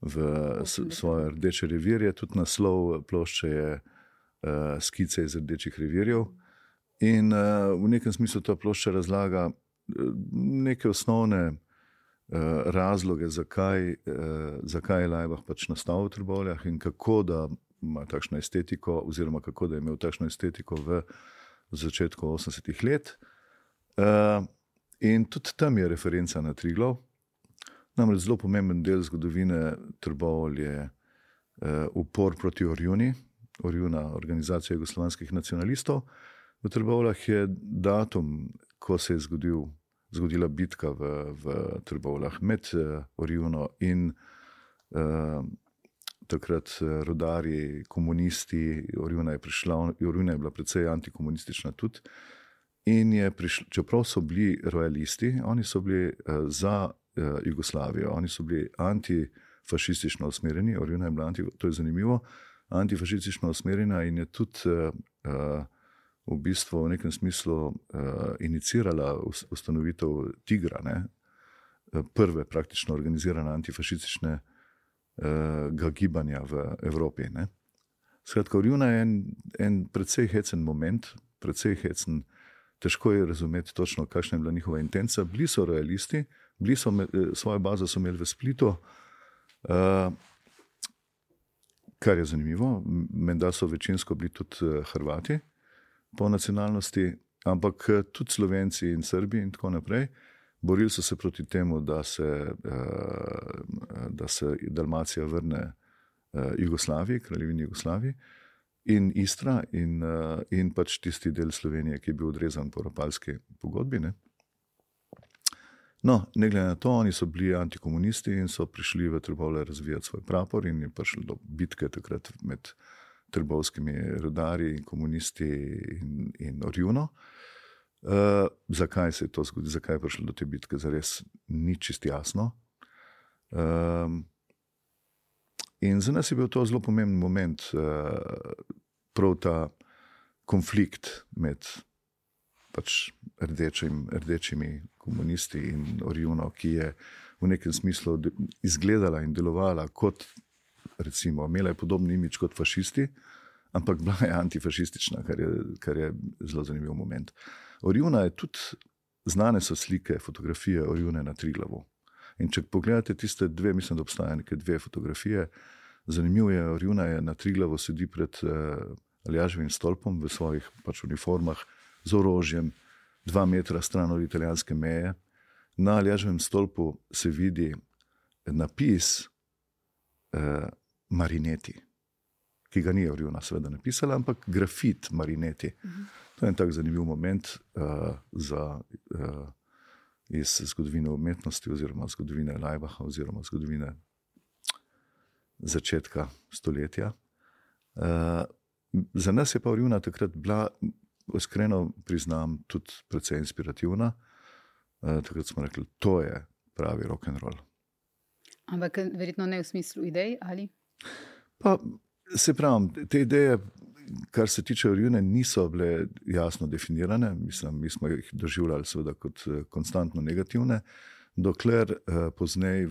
v svoje rdeče revirje. Tudi naslov plošče je uh, skice iz rdečih revirjev. In uh, v nekem smislu ta plošča razlaga uh, neke osnovne razloge, zakaj, uh, zakaj je Lajbah pač nastal v Trbovljah in kako da ima takšno estetiko, oziroma kako da je imel takšno estetiko v začetku 80-ih let. Uh, in tudi tam je referenca na Triglov. Namreč zelo pomemben del zgodovine Trbovlj je uh, upor proti Orjuni, Orjuna, organizacija jugoslovanskih nacionalistov. V Trbovljah je datum, ko se je zgodil, zgodila bitka v, v Trbovljah med uh, Orjuno in uh, takrat uh, rodarji, komunisti. Orjuna je, prišla, Orjuna je bila precej antikomunistična tudi. In je prišlo, čeprav so bili rojalisti, oni so bili uh, za uh, Jugoslavijo, oni so bili antifašistično usmerjeni, Orjuna je bila anti, to je zanimivo antifašistično usmerjena in je tudi uh, v bistvu v nekem smislu uh, inicirala ustanovitev Tigra, ne? prve praktično organizirane antifašistične uh, gibanja v Evropi. Ne? Skratka, Rjuna je en, en precej hecen moment, precej hecen. Težko je razumeti točno, kakšna je bila njihova intenca. Bili so realisti, bili so me, svojo bazo so imeli v Splitu, uh, kar je zanimivo, menda so večinsko bili tudi eh, Hrvati po nacionalnosti, ampak eh, tudi Slovenci in Srbi in tako naprej. Borili so se proti temu, da se, eh, da se Dalmacija vrne Jugoslaviji, kraljevini Jugoslaviji in Istra in, in pač tisti del Slovenije, ki je bil odrezan po rapalski pogodbi. Ne? No, ne glede na to, oni so bili antikomunisti in so prišli v Trbovle razvijati svoj prapor, in je prišlo do bitke takrat med trbovskimi rodarji in komunisti in, in Orjuno. Uh, zakaj se je to zgodilo, zakaj je prišlo do te bitke, zares ni čist jasno. Um, in za nas je bil to zelo pomemben moment, uh, prav ta konflikt med pač rdečim, rdečimi komunisti in Orjuno, ki je v nekem smislu izgledala in delovala kot, recimo, imela je podoben imič kot fašisti, ampak bila je antifašistična, kar je, kar je zelo zanimiv moment. Orjuna je tudi znane so slike, fotografije Orjune na Triglavu. In če pogledate tiste dve, mislim, da obstajajo neke dve fotografije. Zanimivo je, Orjuna je na Triglavu sedi pred uh, Aljaževim stolpom v svojih pač uniformah, z orožjem, dva metra stran od italijanske meje. Na ležavem stolpu se vidi napis eh, Marineti, ki ga ni Orjuna seveda napisala, ampak grafit Marineti. Uh -huh. To je en tak zanimiv moment uh, za, uh, iz zgodovine umetnosti, oziroma zgodovine Lajbaha, oziroma zgodovine začetka stoletja. Uh, za nas je pa Orjuna takrat bila iskreno priznam, tudi precej inspirativna. Uh, takrat smo rekli, to je pravi rock and roll. Ampak verjetno ne v smislu idej ali? Pa, se pravi, te ideje, kar se tiče Orjune, niso bile jasno definirane. Mislim, mi smo jih doživljali seveda kot eh, konstantno negativne. Dokler eh, pozneje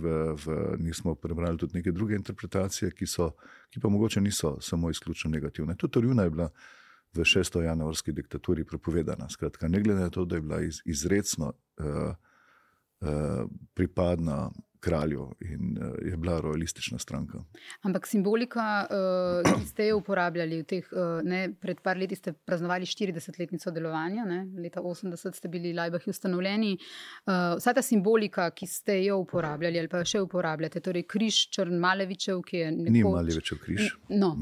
nismo prebrali tudi neke druge interpretacije, ki, so, ki pa mogoče niso samo izključno negativne. Tudi Orjuna je bila v 6. januarski diktaturi prepovedana. Skratka, ne glede na to, da je bila iz, izredno uh, uh, pripadna kralju in uh, je bila rojalistična stranka. Ampak simbolika, uh, ki ste jo uporabljali, teh, uh, ne, pred par leti ste praznovali 40-letnico delovanja, ne, leta 80 ste bili Lajbahi ustanovljeni. Uh, vsa ta simbolika, ki ste jo uporabljali ali pa še uporabljate, torej križ Črn Malevičev, ki je nekaj. Ni Malevičev križ. No,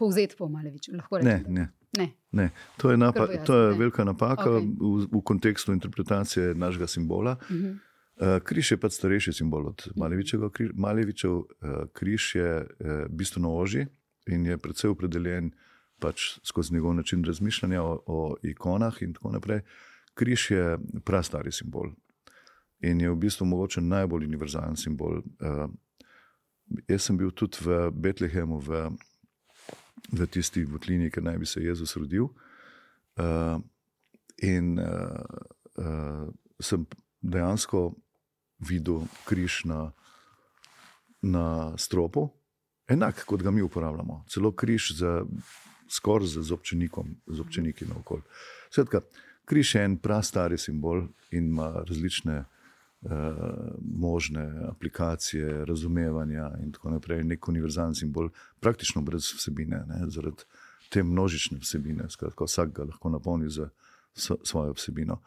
povzet po Maleviču, lahko rečem. Ne, ne. Ne. Ne, to je, napa, jasno, to je velika napaka okay. v, v kontekstu interpretacije našega simbola. Uh -huh. Uh, križ je pač starejši simbol od Malevičeva. Malevičev uh, križ je uh, bistveno ožji in je predvsej opredeljen pač skozi njegov način razmišljanja o, o ikonah in tako naprej. Križ je prastari simbol in je v bistvu mogoče najbolj univerzalen simbol. Jaz sem bil tudi v Betlehemu, v v tisti votlini, kjer naj bi se Jezus rodil. In sem dejansko videl križ na, na stropu, enak kot ga mi uporabljamo, celo križ za skoraj z, občenikom, z občeniki naokol. Svetka, križ je en prastari simbol in ima različne. Uh, možne aplikacije, razumevanja, in tako naprej, nek univerzalen simbol, praktično brez vsebine, ne, zaradi te množične vsebine. Skratka, vsak ga lahko napolni z svojo vsebino.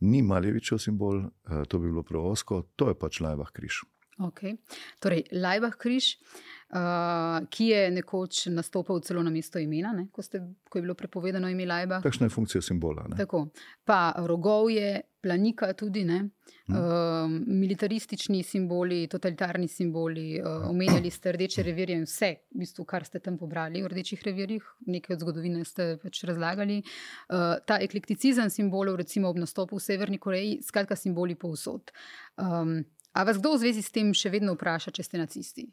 Ni Maljevičev simbol, uh, to bi bilo preosko, to je pač Lajbah križ. Okay. Torej, Lajbah križ, uh, ki je nekoč nastopil celo na mesto imena, ne, ko, ste, ko je bilo prepovedano ime Lajbah. Takšna je funkcija simbola. Ne? Tako. Pa rogovje, planika tudi, ne. Uh, militaristični simboli, totalitarni simboli, uh, omenjali ste rdeče revirje in vse, v bistvu, kar ste tam pobrali v rdečih revirjih, nekaj od zgodovine ste pač razlagali. Uh, ta eklekticizem simbolov, recimo ob nastopu v Severni Koreji, skratka, simboli povsod. Um, a vas kdo v zvezi s tem še vedno vpraša, če ste nacisti?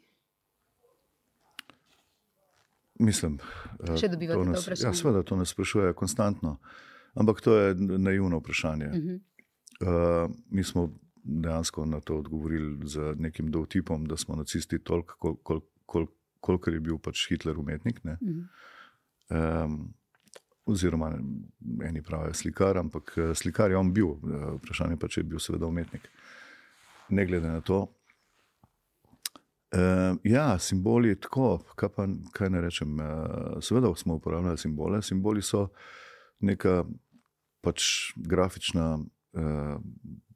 Mislim, eh, Še dobivate to to nas, vprašanje? ja, seveda to nas sprašuje konstantno, ampak to je naivno vprašanje. Uh -huh. Uh, mi smo dejansko na to odgovorili z nekim dovtipom, da smo nacisti toliko, kol, kol, kol, kolikor je bil pač Hitler umetnik. Uh -huh. um, oziroma, eni pravijo slikar, ampak eh, slikar je on bil, eh, vprašanje pa, če je bil seveda umetnik. Ne glede na to. Uh, ja, simboli tako, kaj, pa, kaj ne rečem. Uh, seveda smo uporabljali simbole. Simboli so neka pač grafična uh,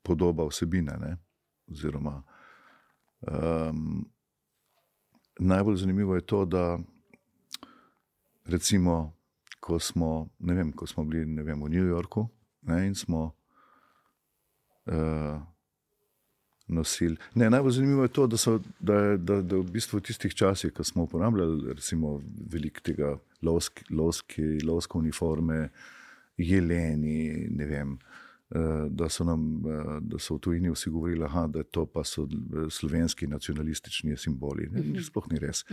podoba vsebine. Ne? Oziroma, um, najbolj zanimivo je to, da recimo, ko smo, vem, ko smo bili vem, v New Yorku ne, in smo. Uh, Nosil. Ne, najbolj zanimivo je to, da so da, da, da v bistvu v tistih časih, ko smo uporabljali recimo, veliko tega lovski, lovske uniforme, jeleni, ne vem, eh, da so, nam, eh, da so v tujini vsi govorili, aha, da to pa so eh, slovenski nacionalistični simboli. Ne, sploh ni res.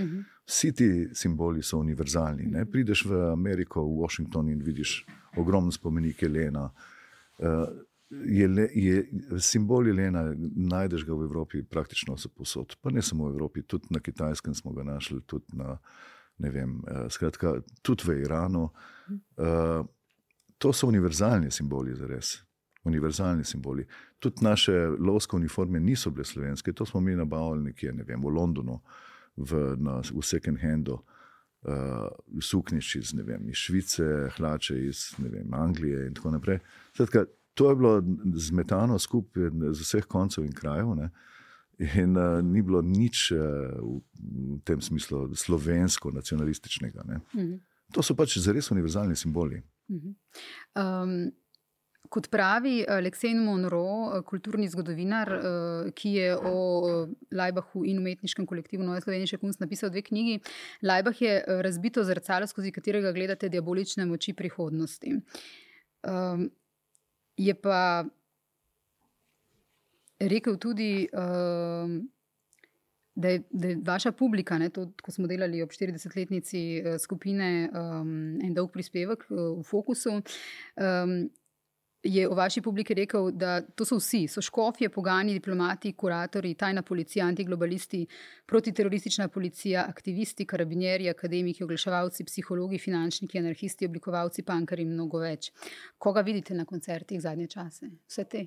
Vsi ti simboli so univerzalni. Ne. Prideš v Ameriko, v Washington in vidiš ogromen spomenik Jelena. Je, le- je, simbol Jelena, najdeš ga v Evropi praktično posod. Pa ne samo v Evropi, tudi na Kitajskem smo ga našli, tudi, na, vem, uh, skratka, tudi v Iranu. Uh, to so univerzalni simboli, za res. Univerzalni simboli. Tudi naše lovske uniforme niso bile slovenske, to smo mi nabavili nekje, ne vem, v Londonu, v, na, v second handu. Uh, sukniš iz, ne vem, iz Švice, hlače iz vem, Anglije in tako naprej. Skratka, to je bilo zmetano skupaj z vseh koncev in krajev. Ne? In uh, ni bilo nič uh, v, tem smislu slovensko, nacionalističnega. Ne? To so pač zares univerzalni simboli. Um, kot pravi Aleksej Monroe, kulturni zgodovinar, eh, ki je o Lajbahu in umetniškem kolektivu Nove Slovenije Kunst napisal dve knjigi. Lajbah je razbito zrcalo, skozi katerega gledate diabolične moči prihodnosti. Um, je pa rekel tudi, um, da, je, da je vaša publika, ne, to, ko smo delali ob 40-letnici eh, skupine um, En dolg prispevek eh, v Fokusu. Um, Je o vaši publiki rekel, da to so vsi, so škofje, pogani, diplomati, kuratori, tajna policija, antiglobalisti, protiteroristična policija, aktivisti, karabinjeri, akademiki, oglaševalci, psihologi, finančniki, anarhisti, oblikovalci, pankari in mnogo več. Koga vidite na koncertih zadnje čase? Vse te.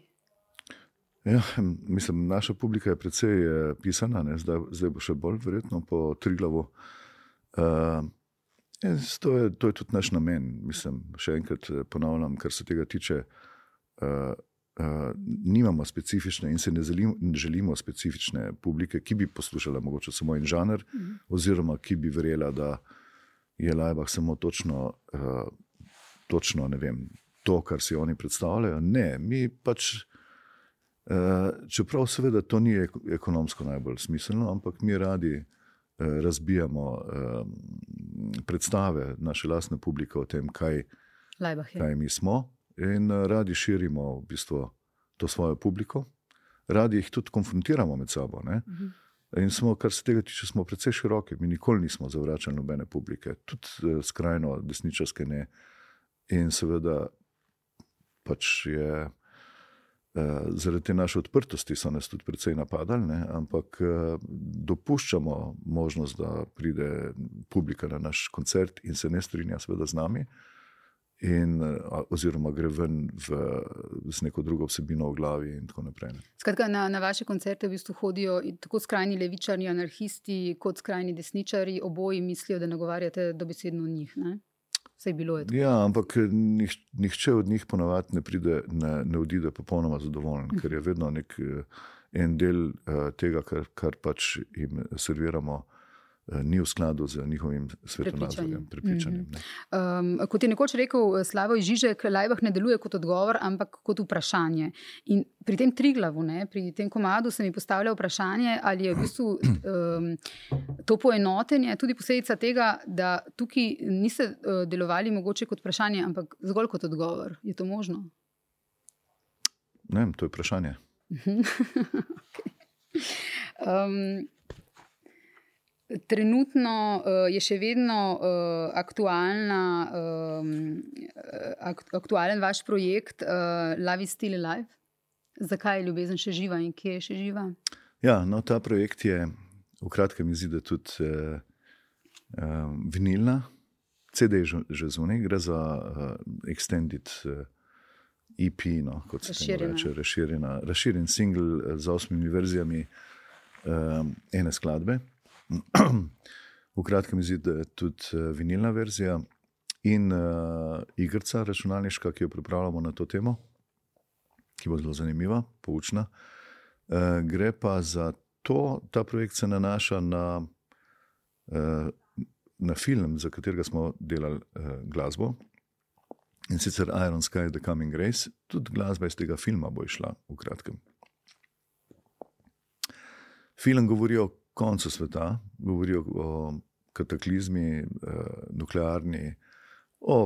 Ja, mislim, naša publika je precej eh, pisana, ne, zdaj, zdaj bo še bolj, verjetno po Triglavu. Uh, jaz, to, je, to je tudi naš namen. Mislim, še enkrat eh, ponavljam, kar se tega tiče. Uh, uh, nimamo specifične in se ne želimo, ne želimo specifične publike, ki bi poslušala mogoče samo en žanr, mm -hmm. oziroma ki bi verjela, da je Lajbah samo točno uh, točno vem, to, kar si oni predstavljajo. Ne, mi pač. Uh, čeprav seveda to ni ekonomsko najbolj smiselno, ampak mi radi uh, razbijamo uh, predstave naše lastne publike o tem, kaj, kaj mi smo, in uh, radi širimo v bistvu to svojo publiko, radi jih tudi konfrontiramo med sabo. Uh mhm. -huh. In smo, kar se tega tiče, smo precej široki. Mi nikoli nismo zavračali nobene publike, tudi uh, skrajno desničarske ne. In seveda pač je. Uh, zaradi te naše odprtosti so nas tudi precej napadali, ne? ampak uh, dopuščamo možnost, da pride publika na naš koncert in se ne strinja, seveda, z nami, in, uh, oziroma gre ven v, z neko drugo vsebino v glavi. Skratka, na, na vaše koncerte v bistvu hodijo tako skrajni levičari, anarhisti, kot skrajni desničari, oboji mislijo, da nagovarjate dobesedno njih. Ne? Ja, ampak eh, nih, nihče od njih ponavadi ne, pride, ne, ne odide popolnoma zadovoljen, uh -huh. ker je vedno nek, eh, en del uh, tega, kar, kar pač jim serviramo. Eh, ni v skladu z njihovim svetovnim prepričanjem. Mm -hmm. um, kot je nekoč rekel eh, Slavoj Žižek, Lajbah ne deluje kot odgovor, ampak kot vprašanje. In pri tem triglavu, ne, pri tem komadu, se mi postavlja vprašanje, ali je v bistvu um, to poenotenje tudi posledica tega, da tukaj niste uh, delovali mogoče kot vprašanje, ampak zgolj kot odgovor. Je to možno? Ne, to je vprašanje. okay. um, Trenutno uh, je še vedno uh, aktualna, um, aktualen vaš projekt uh, Love is Still Alive. Zakaj je ljubezen še živa in kje je še živa? Ja, no, ta projekt je v kratkem izidu tudi uh, uh, vinilna, CD je že zunaj, gre za uh, extended uh, EP, no, kot se reče, razširjen single z osmimi verzijami uh, ene skladbe. v kratkem izide tudi uh, vinilna verzija in uh, igrica računalniška, ki jo pripravljamo na to temo, ki bo zelo zanimiva, poučna. Uh, gre pa za to, ta projekt se nanaša na, uh, na film, za katerega smo delali uh, glasbo. In sicer Iron Sky, The Coming Race, tudi glasba iz tega filma bo išla v kratkem. Film govori o koncu sveta, govorijo o kataklizmi, eh, nuklearni, o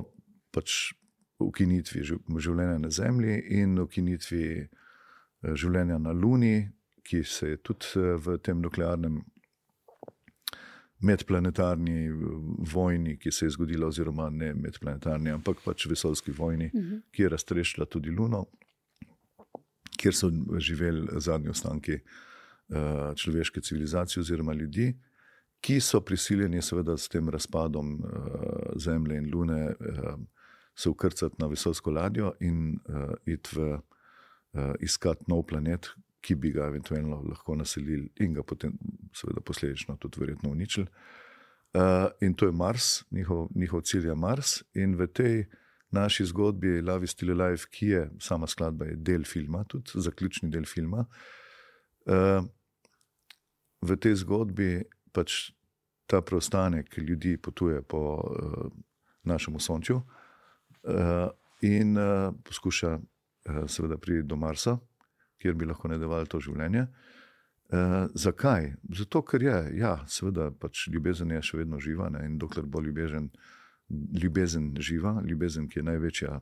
pač ukinitvi življenja na Zemlji in ukinitvi eh, življenja na Luni, ki se je tudi eh, v tem nuklearnem. Medplanetarni vojni, ki se je zgodila, oziroma ne medplanetarni, ampak pač vesoljski vojni, uh mhm. -huh. ki je raztrešila tudi Luno, kjer so živeli zadnji ostanki človeške civilizacije oziroma ljudi, ki so prisiljeni, seveda, s tem razpadom uh, Zemlje in Lune, uh, se ukrcati na vesoljsko ladjo in uh, iti v uh, iskat nov planet, ki bi ga eventualno lahko naselili in ga potem, seveda, posledično tudi verjetno uničili. Uh, in to je Mars, njihov, njihov cilj je Mars, in v tej naši zgodbi Love is Still Alive, ki je sama skladba, je del filma, tudi zaključni del filma. Uh, v tej zgodbi pač ta preostanek ljudi potuje po uh, našem sončju uh, in uh, poskuša, uh, seveda, priti do Marsa, kjer bi lahko nadaljevali to življenje. Uh, zakaj? Zato, ker je, ja, seveda, pač ljubezen je še vedno živa ne? in dokler bo ljubezen, ljubezen živa, ljubezen, ki je največja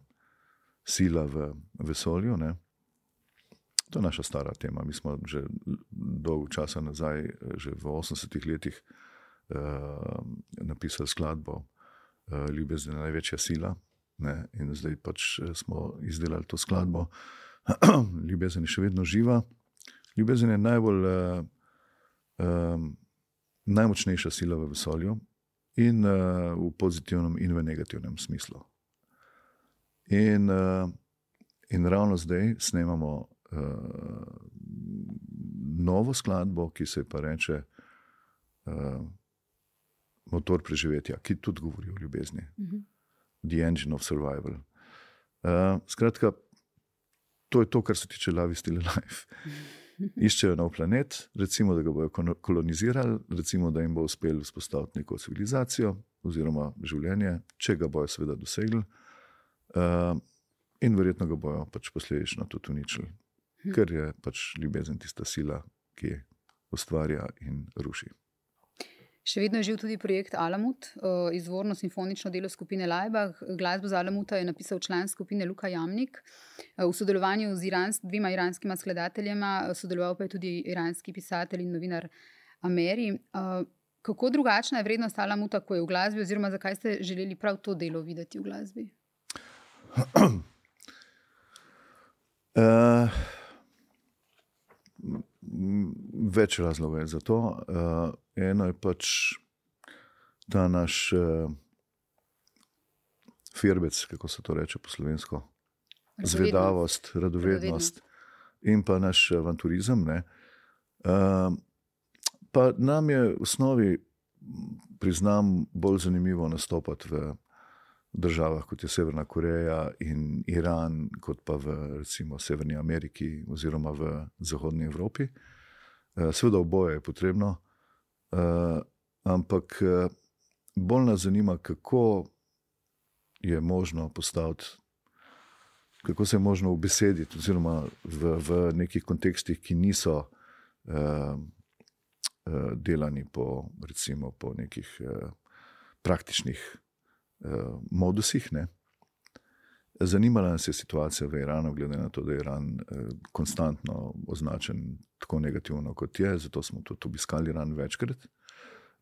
sila v vesolju. Ne? To je naša stara tema. Mi smo že dolgo časa nazaj, že v 80-ih letih, uh, napisali skladbo uh, Ljubezen je največja sila. Ne? In zdaj pač eh, smo izdelali to skladbo. Ljubezen je še vedno živa. Ljubezen je najbolj, uh, um, najmočnejša sila v vesolju in uh, v pozitivnem in v negativnem smislu. In, uh, in ravno zdaj snemamo novo skladbo, ki se pa reče uh, Motor preživetja, ki tudi govori o ljubezni. Uh mhm. -huh. The engine of survival. Uh, skratka, to je to, kar se tiče Love Still Life. Iščejo nov planet, recimo, da ga bodo kolonizirali, recimo, da jim bo uspelo vzpostaviti neko civilizacijo oziroma življenje, če ga bojo seveda dosegli. Uh, in verjetno ga bojo pač posledično tudi uničili. Ker je pač ljubezen tista sila, ki ustvarja in ruši. Še vedno je živ tudi projekt Alamut, izvorno simfonično delo skupine Lajbah. Glasbo za Alamuta je napisal član skupine Luka Jamnik v sodelovanju z irans, dvema iranskima skladateljema, sodeloval pa je tudi iranski pisatelj in novinar Ameri. Kako drugačna je vrednost Alamuta, ko je v glasbi, oziroma zakaj ste želeli prav to delo videti v glasbi? uh, več razlogov je za to. Uh, eno je pač ta naš uh, firbec, kako se to reče po slovensko, zvedavost, radovednost in pa naš avanturizem. Uh, pa nam je v osnovi, priznam, bolj zanimivo nastopati v državah kot je Severna Koreja in Iran, kot pa v recimo Severni Ameriki oziroma v Zahodnji Evropi. Eh, seveda oboje je potrebno, eh, ampak eh, bolj nas zanima, kako je možno postaviti, kako se je možno ubesediti, oziroma v, v nekih kontekstih, ki niso delani po, recimo, po nekih praktičnih uh, modusih. Ne. Zanimala nas je situacija v Iranu, glede na to, da je Iran uh, konstantno označen tako negativno, kot je, zato smo tudi obiskali Iran večkrat.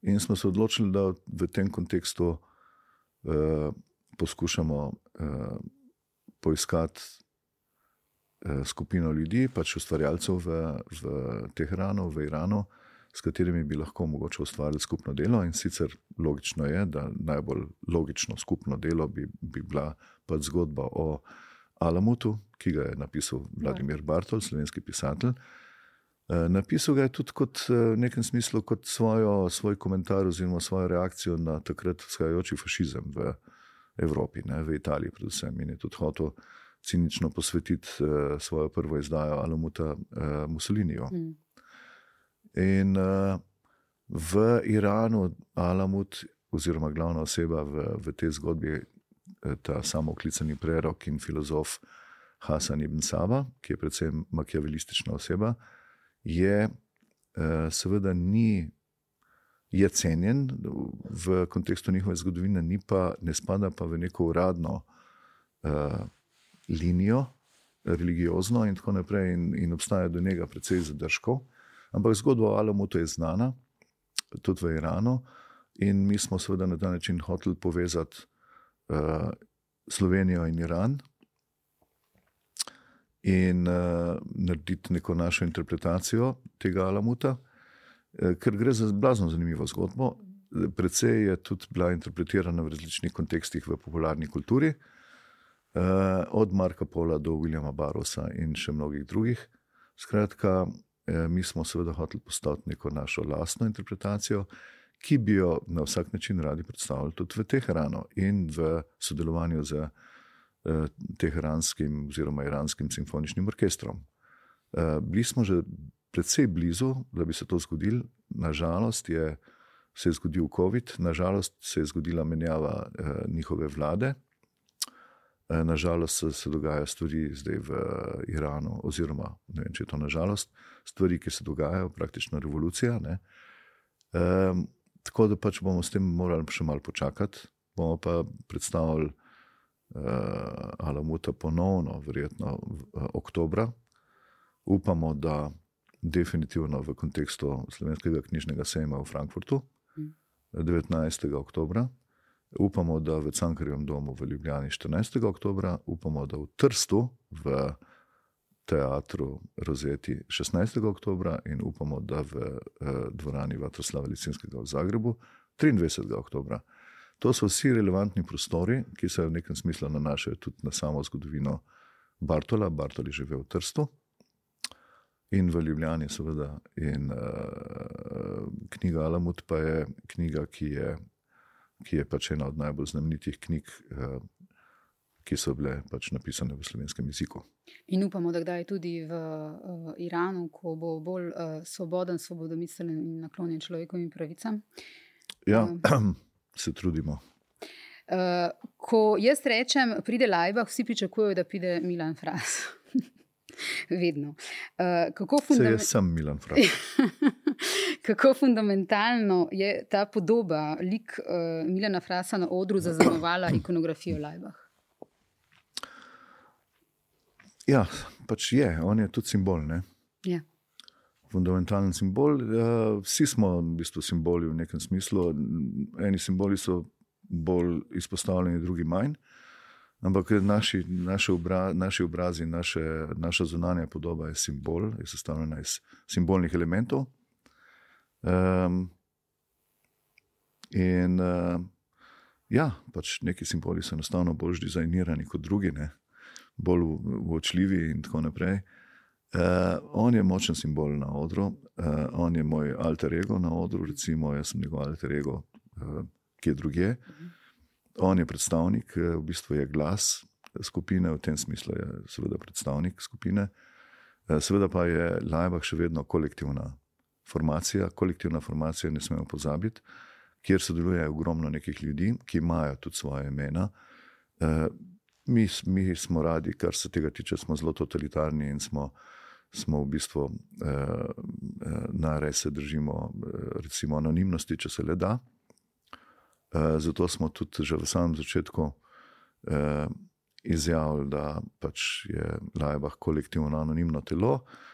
In smo se odločili, da v tem kontekstu uh, poskušamo uh, poiskati uh, skupino ljudi, pač ustvarjalcev v, v Teheranu, v Iranu, uh, s katerimi bi lahko mogoče ustvarili skupno delo. In sicer logično je, da najbolj logično skupno delo bi, bi bila pač zgodba o Alamutu, ki ga je napisal Vladimir Bartol, slovenski pisatelj. E, napisal ga je tudi kot v e, nekem smislu kot svojo, svoj komentar oziroma svojo reakcijo na takrat vzhajajoči fašizem v Evropi, ne, v Italiji, predvsem. In je tudi hotel cinično posvetiti uh, svojo prvo izdajo Alamuta Mussoliniju. Mm. In uh, v Iranu, Alamut, oziroma glavna oseba v, v tej zgodbi, eh, ta samooklicani prerok in filozof Hasan ibn Saba, ki je predvsem makiavelistična oseba, je uh, seveda ni. Je cenjen v kontekstu njihove zgodovine, ni pa, ne spada pa v neko uradno uh, linijo, religiozno, in tako naprej, in, in obstaja do njega precej zadržkov. Uh, Ampak zgodba o Alamutu je znana, tudi v Iranu, in mi smo seveda na ta način hoteli povezati uh, Slovenijo in Iran in uh, narediti neko našo interpretacijo tega Alamuta, uh, ker gre za blazno zanimivo zgodbo. Predvsej je tudi bila interpretirana v različnih kontekstih v popularni kulturi, uh, od Marka Pola do Williama Barosa in še mnogih drugih. Skratka, Eh, mi smo seveda hoteli postaviti neko našo lastno interpretacijo, ki bi jo na vsak način radi predstavili tudi v Teheranu in v sodelovanju z eh, Teheranskim oziroma Iranskim simfoničnim orkestrom. Eh, bili smo že predvsej blizu, da bi se to zgodilo, nažalost je se zgodil COVID, nažalost se je zgodila menjava njihove vlade. Nažalost se, se dogajajo stvari zdaj v Iranu, oziroma ne vem, če je to nažalost, stvari, ki se dogajajo, praktično revolucija. Um, tako da pač bomo s tem morali še malo počakati, bomo pa predstavili uh, Alamuta ponovno, verjetno v uh, oktobra. Upamo, da definitivno v kontekstu slovenskega knjižnega sejma v Frankfurtu, 19. Mm. oktobra. Upamo, da v Cankarjem domu v Ljubljani 14. oktober, upamo, da v Trstu v teatru Rozeti 16. oktober in upamo, da v eh, dvorani Vatroslava Licinskega v Zagrebu 23. oktober. To so vsi relevantni prostori, ki se v nekem smislu nanašajo tudi na samo zgodovino Bartola. Bartol je živel v Trstu in v Ljubljani, seveda. In uh, knjiga Alamut pa je knjiga, ki je ki je pač ena od najbolj znamenitih knjig, eh, ki so bile pač napisane v slovenskem jeziku. In upamo, da kdaj tudi v uh, Iranu, ko bo bolj uh, svoboden, svobodomisen in naklonjen človekovim pravicam. Ja, uh, se trudimo. Uh, ko jaz rečem, pride Lajbah, vsi pričakujejo, da pride Milan Fras. Vedno. Uh, kako, fundament... Se, sem Milan Fras. kako fundamentalno je ta podoba, lik uh, Milana Frasa na odru zaznamovala ikonografijo Lajbah? Ja, pač je, on je tudi simbol. Ja. Fundamentalen simbol. Ja, vsi smo v bistvu simboli v nekem smislu. Eni simboli so bolj izpostavljeni, drugi manj. Ampak naši, naši, obra, naši obrazi, naše, naša zunanja podoba je simbol, je sestavljena iz simbolnih elementov. Um, in uh, ja, pač neki simboli so enostavno bolj dizajnirani kot drugi. Ne? bolj uočljivi in tako naprej. Uh, on je močen simbol na odru, uh, on je moj alter ego na odru, recimo, jaz sem njegov alter ego, uh, ki je druge. On je predstavnik, v bistvu je glas skupine, v tem smislu je seveda predstavnik skupine. Seveda pa je Lajbah še vedno kolektivna formacija, kolektivna formacija, ne smemo pozabiti, kjer sodeluje ogromno nekih ljudi, ki imajo tudi svoje imena mi, mi smo radi, kar se tega tiče, smo zelo totalitarni in smo, smo v bistvu eh na res držimo eh, recimo, anonimnosti, če se le da. Eh, zato smo tudi že v samem začetku eh, izjavili, da pač je Lajbah kolektivno anonimno telo, eh,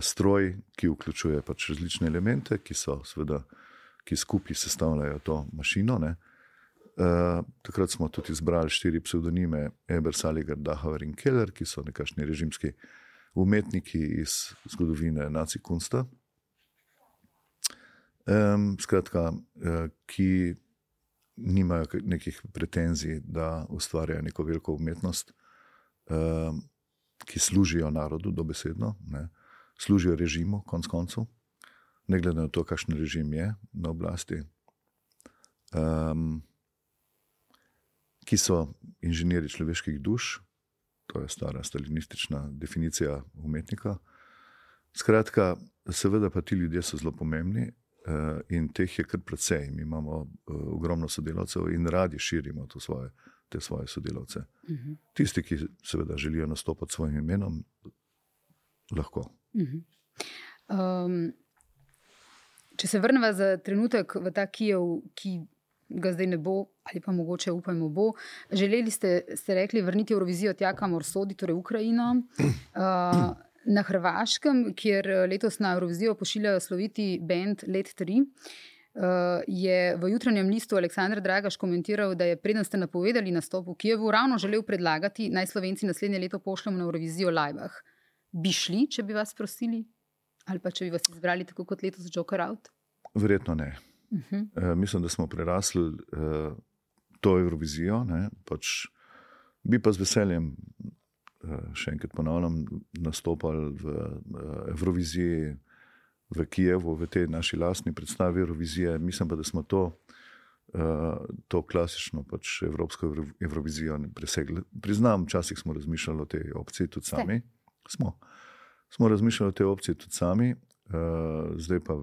stroj, ki vključuje pač različne elemente, ki so seveda. Ki skupaj sestavljajo to mašino, ne, uh, Eh, takrat smo tudi izbrali štiri pseudonime, Eber, Saliger, Dahover in Keller, ki so nekakšni režimski umetniki iz zgodovine Naci Kunsta. Um, skratka, uh, ki nimajo nekih pretenzij, da ustvarjajo neko veliko umetnost, um, ki služijo narodu, dobesedno, ne, služijo režimu, konc koncev, ne glede na to, kakšen režim je na oblasti. Um, ki so inženirji človeških duš, to je stara stalinistična definicija umetnika. Skratka, seveda pa ti ljudje so zelo pomembni uh, in teh je kar precej. Mi imamo uh, ogromno sodelavcev in radi širimo svoje, te svoje sodelavce. Uh mhm. -huh. Tisti, ki seveda želijo nastopati s svojim imenom, lahko. Uh -huh. um, če se vrnemo za trenutek v ta Kijev, ki ga zdaj ne bo, ali pa mogoče upajmo bo. Želeli ste, ste rekli, vrniti Eurovizijo tja, kamor sodi, torej Ukrajino. Uh, na Hrvaškem, kjer letos na Eurovizijo pošiljajo sloviti bend Let 3. Uh, je v jutranjem listu Aleksandr Dragaš komentiral, da je preden ste napovedali nastop v Kijevu, ravno želel predlagati, naj Slovenci naslednje leto pošljemo na Eurovizijo Lajbah. Bi šli, če bi vas prosili, ali pa če bi vas izbrali tako kot letos Joker Out? Verjetno ne. Uh -huh. uh, mislim, da smo prerasli uh, to Eurovizijo. Pač, bi pa z veseljem, uh, še enkrat ponavljam, nastopali v uh, Euroviziji v Kijevu, v tej naši lastni predstavi Eurovizije. Mislim pa, da smo to. Uh, to klasično pač evropsko Eurovizijo presegli. Priznam, včasih smo razmišljali o tej opciji tudi sami. Smo. smo razmišljali o tej opciji tudi sami, Uh, zdaj pa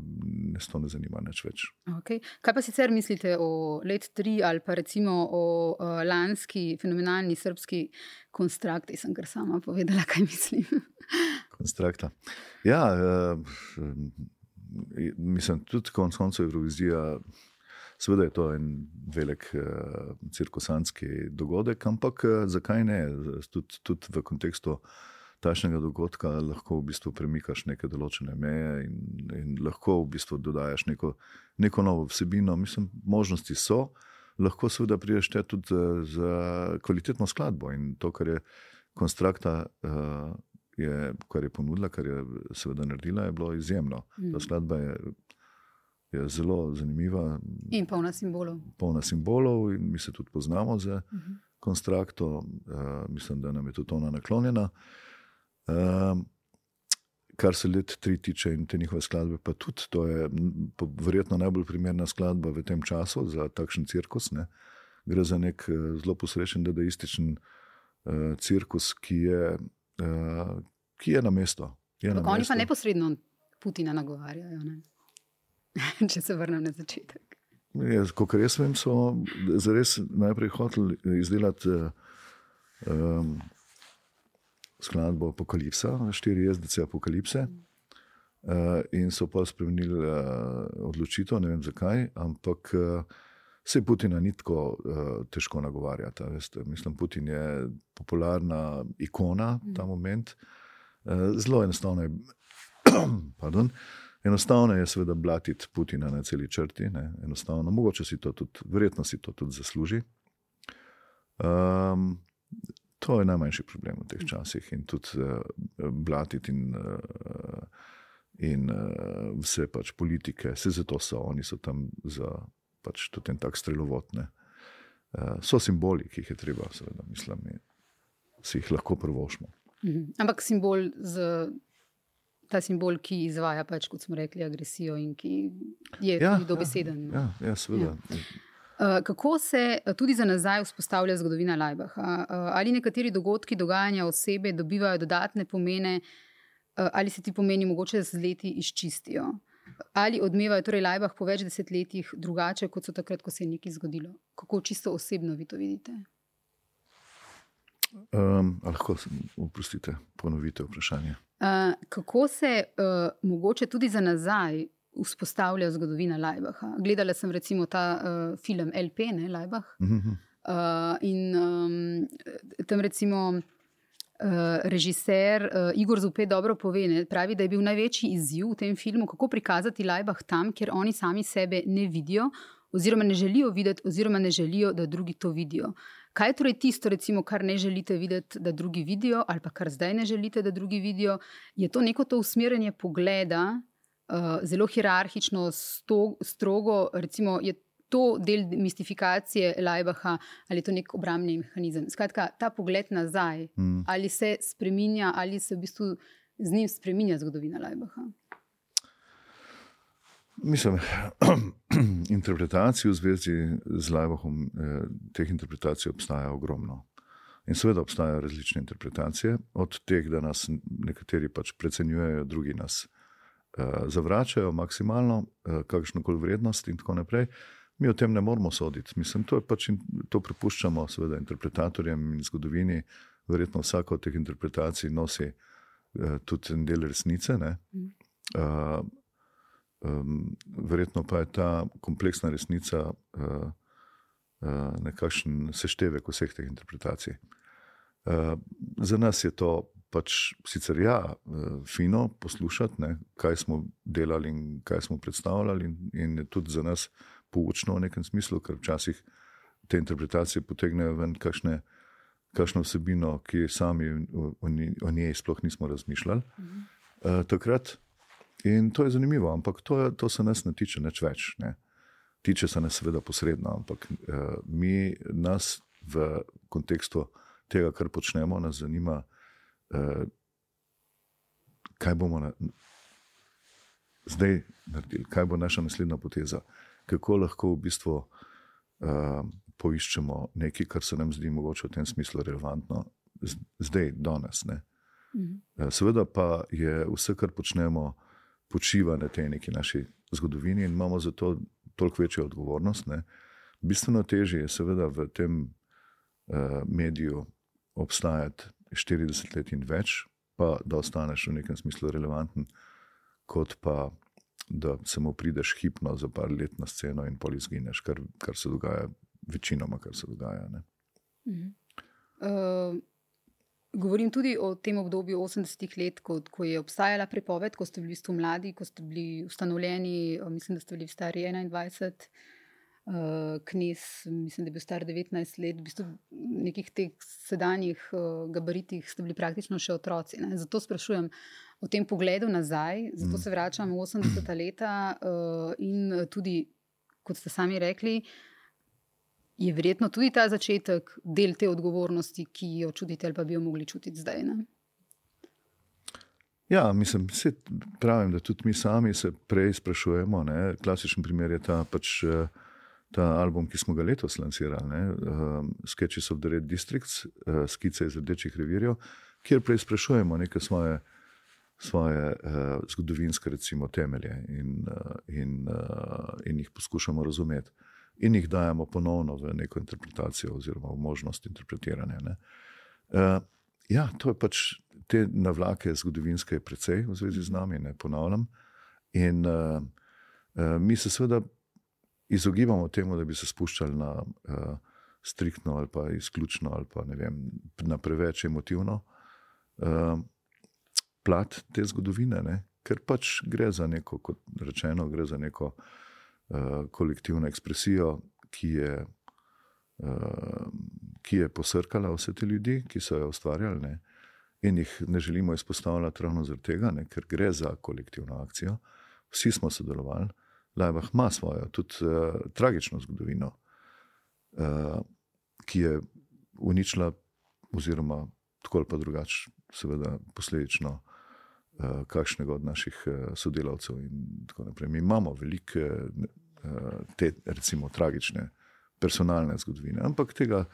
me to ne zanima več. Okay. Kaj pa sicer mislite o letu 3 ali pa recimo o uh, lanski fenomenalni srpski konstrukti? Sem kar sama povedala, kaj mislim. Konstrukta. Ja, uh, mislim, tudi konec koncev Eurovizija. Seveda je to en velik uh, cirkusanski dogodek, ampak uh, zakaj ne? Tudi, tudi v kontekstu uh, takšnega dogodka lahko v bistvu premikaš neke določene meje in, in lahko v bistvu dodajaš neko, neko novo vsebino. Mislim, možnosti so, lahko seveda priješ te tudi za kvalitetno skladbo in to, kar je konstrukta. Uh, Je, kar je ponudila, kar je seveda naredila, je bilo izjemno. Ta skladba je, je zelo zanimiva. In polna simbolov. Polna simbolov, in mi se tudi poznamo z mm -hmm. konstruktom. Uh, mislim, da nam je tudi ona naklonjena. Uh, Um, kar se let tri tiče in te njihove skladbe, pa tudi to je verjetno najbolj primerna skladba v tem času za takšen cirkus. Ne. Gre za nek eh, zelo posrečen, dadaističen uh, cirkus, ki je, uh, ki je na mestu. Oni pa neposredno Putina nagovarjajo, ne? če se vrnem na začetek. Kot jaz vem, so zares najprej hoteli izdelati um, skladbo Apokalipsa, štiri jezdice Apokalipse. Uh, in so pa spremenili uh, odločitev, ne vem zakaj, ampak uh, se Putina ni tako uh, težko nagovarjati. Mislim, Putin je popularna ikona ta moment. Uh, zelo enostavno je, pardon, enostavno je seveda blatiti Putina na celi črti, ne? enostavno, mogoče si to tudi, verjetno si to tudi zasluži. Um, To je najmanjši problem v teh časih in tudi uh, blatiti in, uh, in uh, vse pač politike, vse zato so oni so tam za pač tudi en tak strelovotne. Uh, so simboli, ki jih je treba, seveda, mislim, in si jih lahko prvošmo. Mhm. Ampak simbol, z, ta simbol, ki izvaja, pač, kot smo rekli, agresijo in ki je ja, tudi dobeseden. Ja, ja, ja seveda. Ja. Eh, kako se eh, tudi za nazaj vzpostavlja zgodovina Lajbaha? Eh, ali nekateri dogodki, dogajanja osebe dobivajo dodatne pomene, ali se ti pomeni mogoče z leti izčistijo? Ali odmevajo torej Lajbah po več desetletjih drugače, kot so takrat, ko se je nekaj zgodilo? Kako čisto osebno vi to vidite? Um, lahko, oprostite, ponovite vprašanje. Uh, kako se uh, mogoče tudi za nazaj vzpostavlja zgodovina Lajbaha. Gledala sem recimo ta uh, film LP, ne Lajbah. Uh -huh. uh, in um, tam recimo. Uh, režiser uh, Igor Zupe dobro pove, ne, pravi, da je bil največji izziv v tem filmu, kako prikazati Lajbah tam, kjer oni sami sebe ne vidijo, oziroma ne želijo videti, oziroma ne želijo, da drugi to vidijo. Kaj je torej tisto, recimo, kar ne želite videti, da drugi vidijo, ali pa kar zdaj ne želite, da drugi vidijo? Je to neko to usmerjanje pogleda uh, zelo hierarhično, sto, strogo, recimo, je to del mistifikacije Lajbaha ali je to nek obrambni mehanizem. Skratka, ta pogled nazaj, mm. ali se spremenja, ali se v bistvu z njim spremenja zgodovina Lajbaha. Mislim, interpretacij v zvezi z Lajbahom, eh, teh interpretacij obstaja ogromno. In seveda obstajajo različne interpretacije, od teh, da nas nekateri pač precenjujejo, drugi nas zavračajo maksimalno, uh, kakšno koli vrednost in tako naprej. Mi o tem ne moramo soditi. Mislim, to, pač in, to prepuščamo seveda interpretatorjem in zgodovini. Verjetno vsaka od teh interpretacij nosi uh, tudi en del resnice. Uh, um, verjetno pa je ta kompleksna resnica uh, uh, nekakšen seštevek vseh teh interpretacij. Uh, za nas je to pač sicer ja, eh, fino poslušati, ne, kaj smo delali in kaj smo predstavljali, in, in je tudi za nas poučno v nekem smislu, ker včasih te interpretacije potegnejo ven kakšne, kakšno vsebino, ki sami o, o njej sploh nismo razmišljali mhm. uh, takrat. In to je zanimivo, ampak to, to se nas ne tiče nič več. Ne. Tiče se nas seveda posredno, ampak uh, mi nas v kontekstu tega, kar počnemo, nas zanima, uh, kaj bomo na, zdaj naredili, kaj bo naša naslednja poteza, kako lahko v bistvu uh, poiščemo nekaj, kar se nam zdi mogoče v tem smislu relevantno, zdaj, danes. Mhm. Uh, seveda pa je vse, kar počnemo, počiva na tej neki naši zgodovini in imamo zato toliko večjo odgovornost. Ne? Bistveno težje je seveda v tem uh, mediju obstajati 40 let in več, pa da ostaneš v nekem smislu relevanten, kot pa da samo prideš hipno za par let na sceno in poli zgineš, kar, kar se dogaja, večinoma, kar se dogaja. Uh, govorim tudi o tem obdobju 80-ih let, ko, ko je obstajala prepoved, ko ste bili mladi, ko ste bili ustanovljeni, mislim, da ste bili stari 21 eh, knez, mislim, da je bil star 19 let, v bistvu nekih teh sedanjih uh, gabaritih ste bili praktično še otroci. Ne? Zato sprašujem o tem pogledu nazaj, zato se vračam v 80-ta leta uh, in tudi, kot ste sami rekli. Je verjetno tudi ta začetek del te odgovornosti, ki jo čutite, ali pa bi jo mogli čutiti zdaj? Ne? Ja, mislim, pravim, da tudi mi sami se prej sprašujemo. Ne? Klasičen primer je ta pač. Uh, ta album, ki smo ga letos lansirali, uh, Sketches of the Red Districts, uh, skice iz rdečih revirjev, kjer preizprašujemo neke svoje, svoje uh, zgodovinske recimo, temelje in, uh, in, uh, in jih poskušamo razumeti. In jih dajemo ponovno v neko interpretacijo, oziroma v možnost interpretiranja. Uh, ja, to je pač te navlake zgodovinske, precej v zvezi z nami, ne ponavljam. In uh, uh, mi se seveda izogibamo temu, da bi se spuščali na uh, striktno ali pa izključno ali pa vem, na preveč emotivno uh, plat te zgodovine, ne? ker pač gre za neko, kot rečeno, gre za neko uh, kolektivno ekspresijo, ki je. Uh, ki je posrkala vse te ljudi, ki so jo ustvarjali, ne? in jih ne želimo izpostavljati ravno zaradi tega, ne? ker gre za kolektivno akcijo. Vsi smo sodelovali, Lajbah ima svojo, tudi uh, tragično zgodovino, uh, ki je uničila, oziroma tako ali pa drugače, seveda, posledično uh, kakšnega od naših uh, sodelavcev. Mi imamo velike, uh, te, recimo, tragične, personalne zgodovine, ampak tega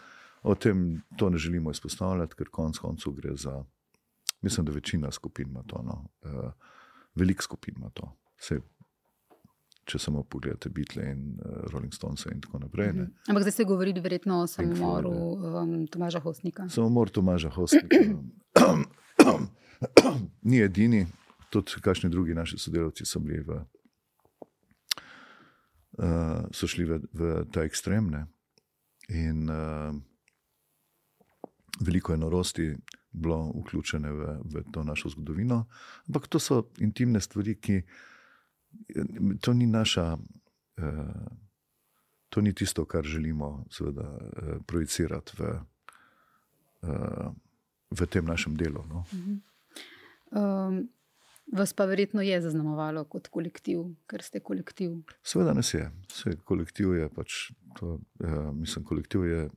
o tem ne želimo izpostavljati, ker konec koncev gre za. Mislim, da večina skupin ima to, no. uh, veliko skupin ima to. Vse, če samo pogledate Beatle in uh, Rolling Stones in tako naprej. Ne. Mhm. Ampak zdaj ste govorili verjetno o samomoru um, Tomaža Hostnika. Samomor Tomaža Hostnika. Ni edini, tudi kakšni drugi naši sodelavci so bili v. Uh, so šli v, v ta ekstremne. In uh, veliko je norosti bilo vključene v, v to našo zgodovino, ampak to so intimne stvari, ki to ni naša. Uh, To ni tisto, kar želimo seveda, eh, projicirati v, eh, v tem našem delu. No. Um, vas pa verjetno je zaznamovalo kot kolektiv, ker ste kolektiv. Seveda nas je. Vse kolektiv je pač to. Eh, mislim, kolektiv je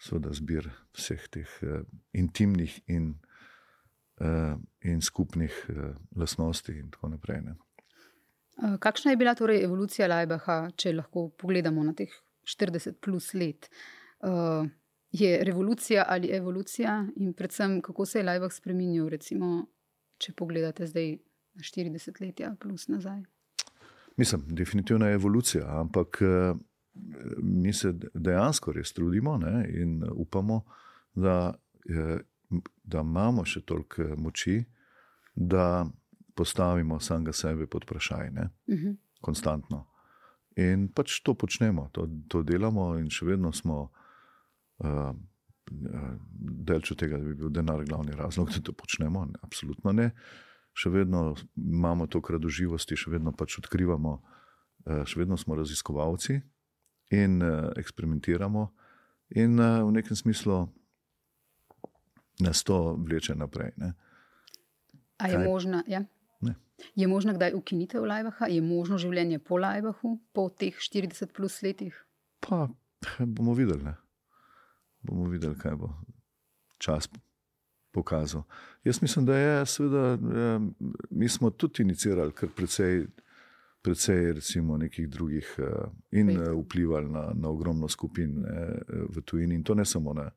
seveda zbir vseh teh uh, intimnih in, uh, in skupnih uh, lastnosti in tako naprej. Ne. Kakšna je bila torej evolucija Lajbaha, če lahko pogledamo na teh 40 plus let? Uh, je revolucija ali evolucija, in predvsem kako se je Lajbah spremenil, recimo, če pogledate zdaj na 40 let plus nazaj? Mislim, definitivno je evolucija, ampak. Uh, mi se dejansko res trudimo ne, in upamo, da, da imamo še toliko moči, da postavimo samega sebe pod vprašanje, uh mhm. -huh. konstantno. In pač to počnemo, to, to delamo, in še vedno smo. Uh, Delč od tega, da bi bil denar glavni razlog, da to počnemo, ne, absolutno ne. Še vedno imamo to kradoživosti, še vedno pač odkrivamo, še vedno smo raziskovalci, in uh, eksperimentiramo, in uh, v nekem smislu nas to vleče naprej. Ne. A je možno, ja? Je možno, kdaj ukinite v Lajbahu, je možno življenje po Lajbahu, po teh 40 plus letih? Pa bomo videli, ne. bomo videli, kaj bo čas. Pokazal. Jaz mislim, da je, seveda, eh, mi smo tudi inicirali kar precej precej recimo, nekih drugih uh, in vplivali na, na ogromno skupin ne, eh, v tujini. In to ne samo na,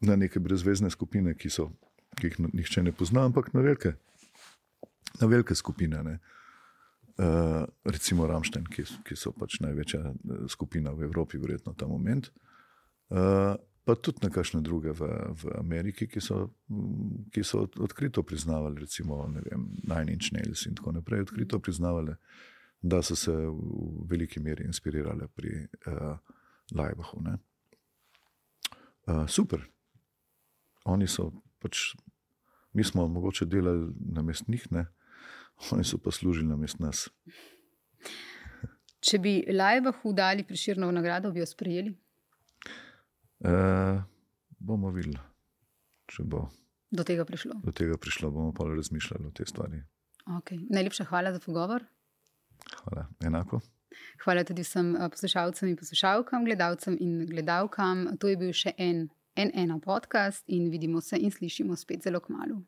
na neke brezvezne skupine, ki, so, ki jih nihče ne pozna, ampak na velike, na velike skupine. Ne. Uh, recimo Ramšten, ki, ki so pač največja skupina v Evropi, verjetno ta moment. Uh, pa tudi na kakšne druge v, v Ameriki, ki so, ki so odkrito priznavali, recimo Nine Inch Nails in tako naprej, odkrito priznavali, da so se v veliki meri inspirirali pri uh, Lajbahu. Uh, super. Oni so pač, mi smo mogoče delali na mest njih, ne? Oni so pa služili na mest nas. Če bi Lajbahu dali priširno nagrado, bi jo sprejeli? Uh, bomo videli, če bo do tega prišlo. Do tega prišlo, bomo pa razmišljali o tej stvari. Okay. Najlepša hvala za pogovor. Hvala, enako. Hvala tudi vsem eh, poslušalcem in poslušalkam, gledalcem in gledalkam. To je bil še en, en ena podcast in vidimo se in slišimo spet zelo kmalo.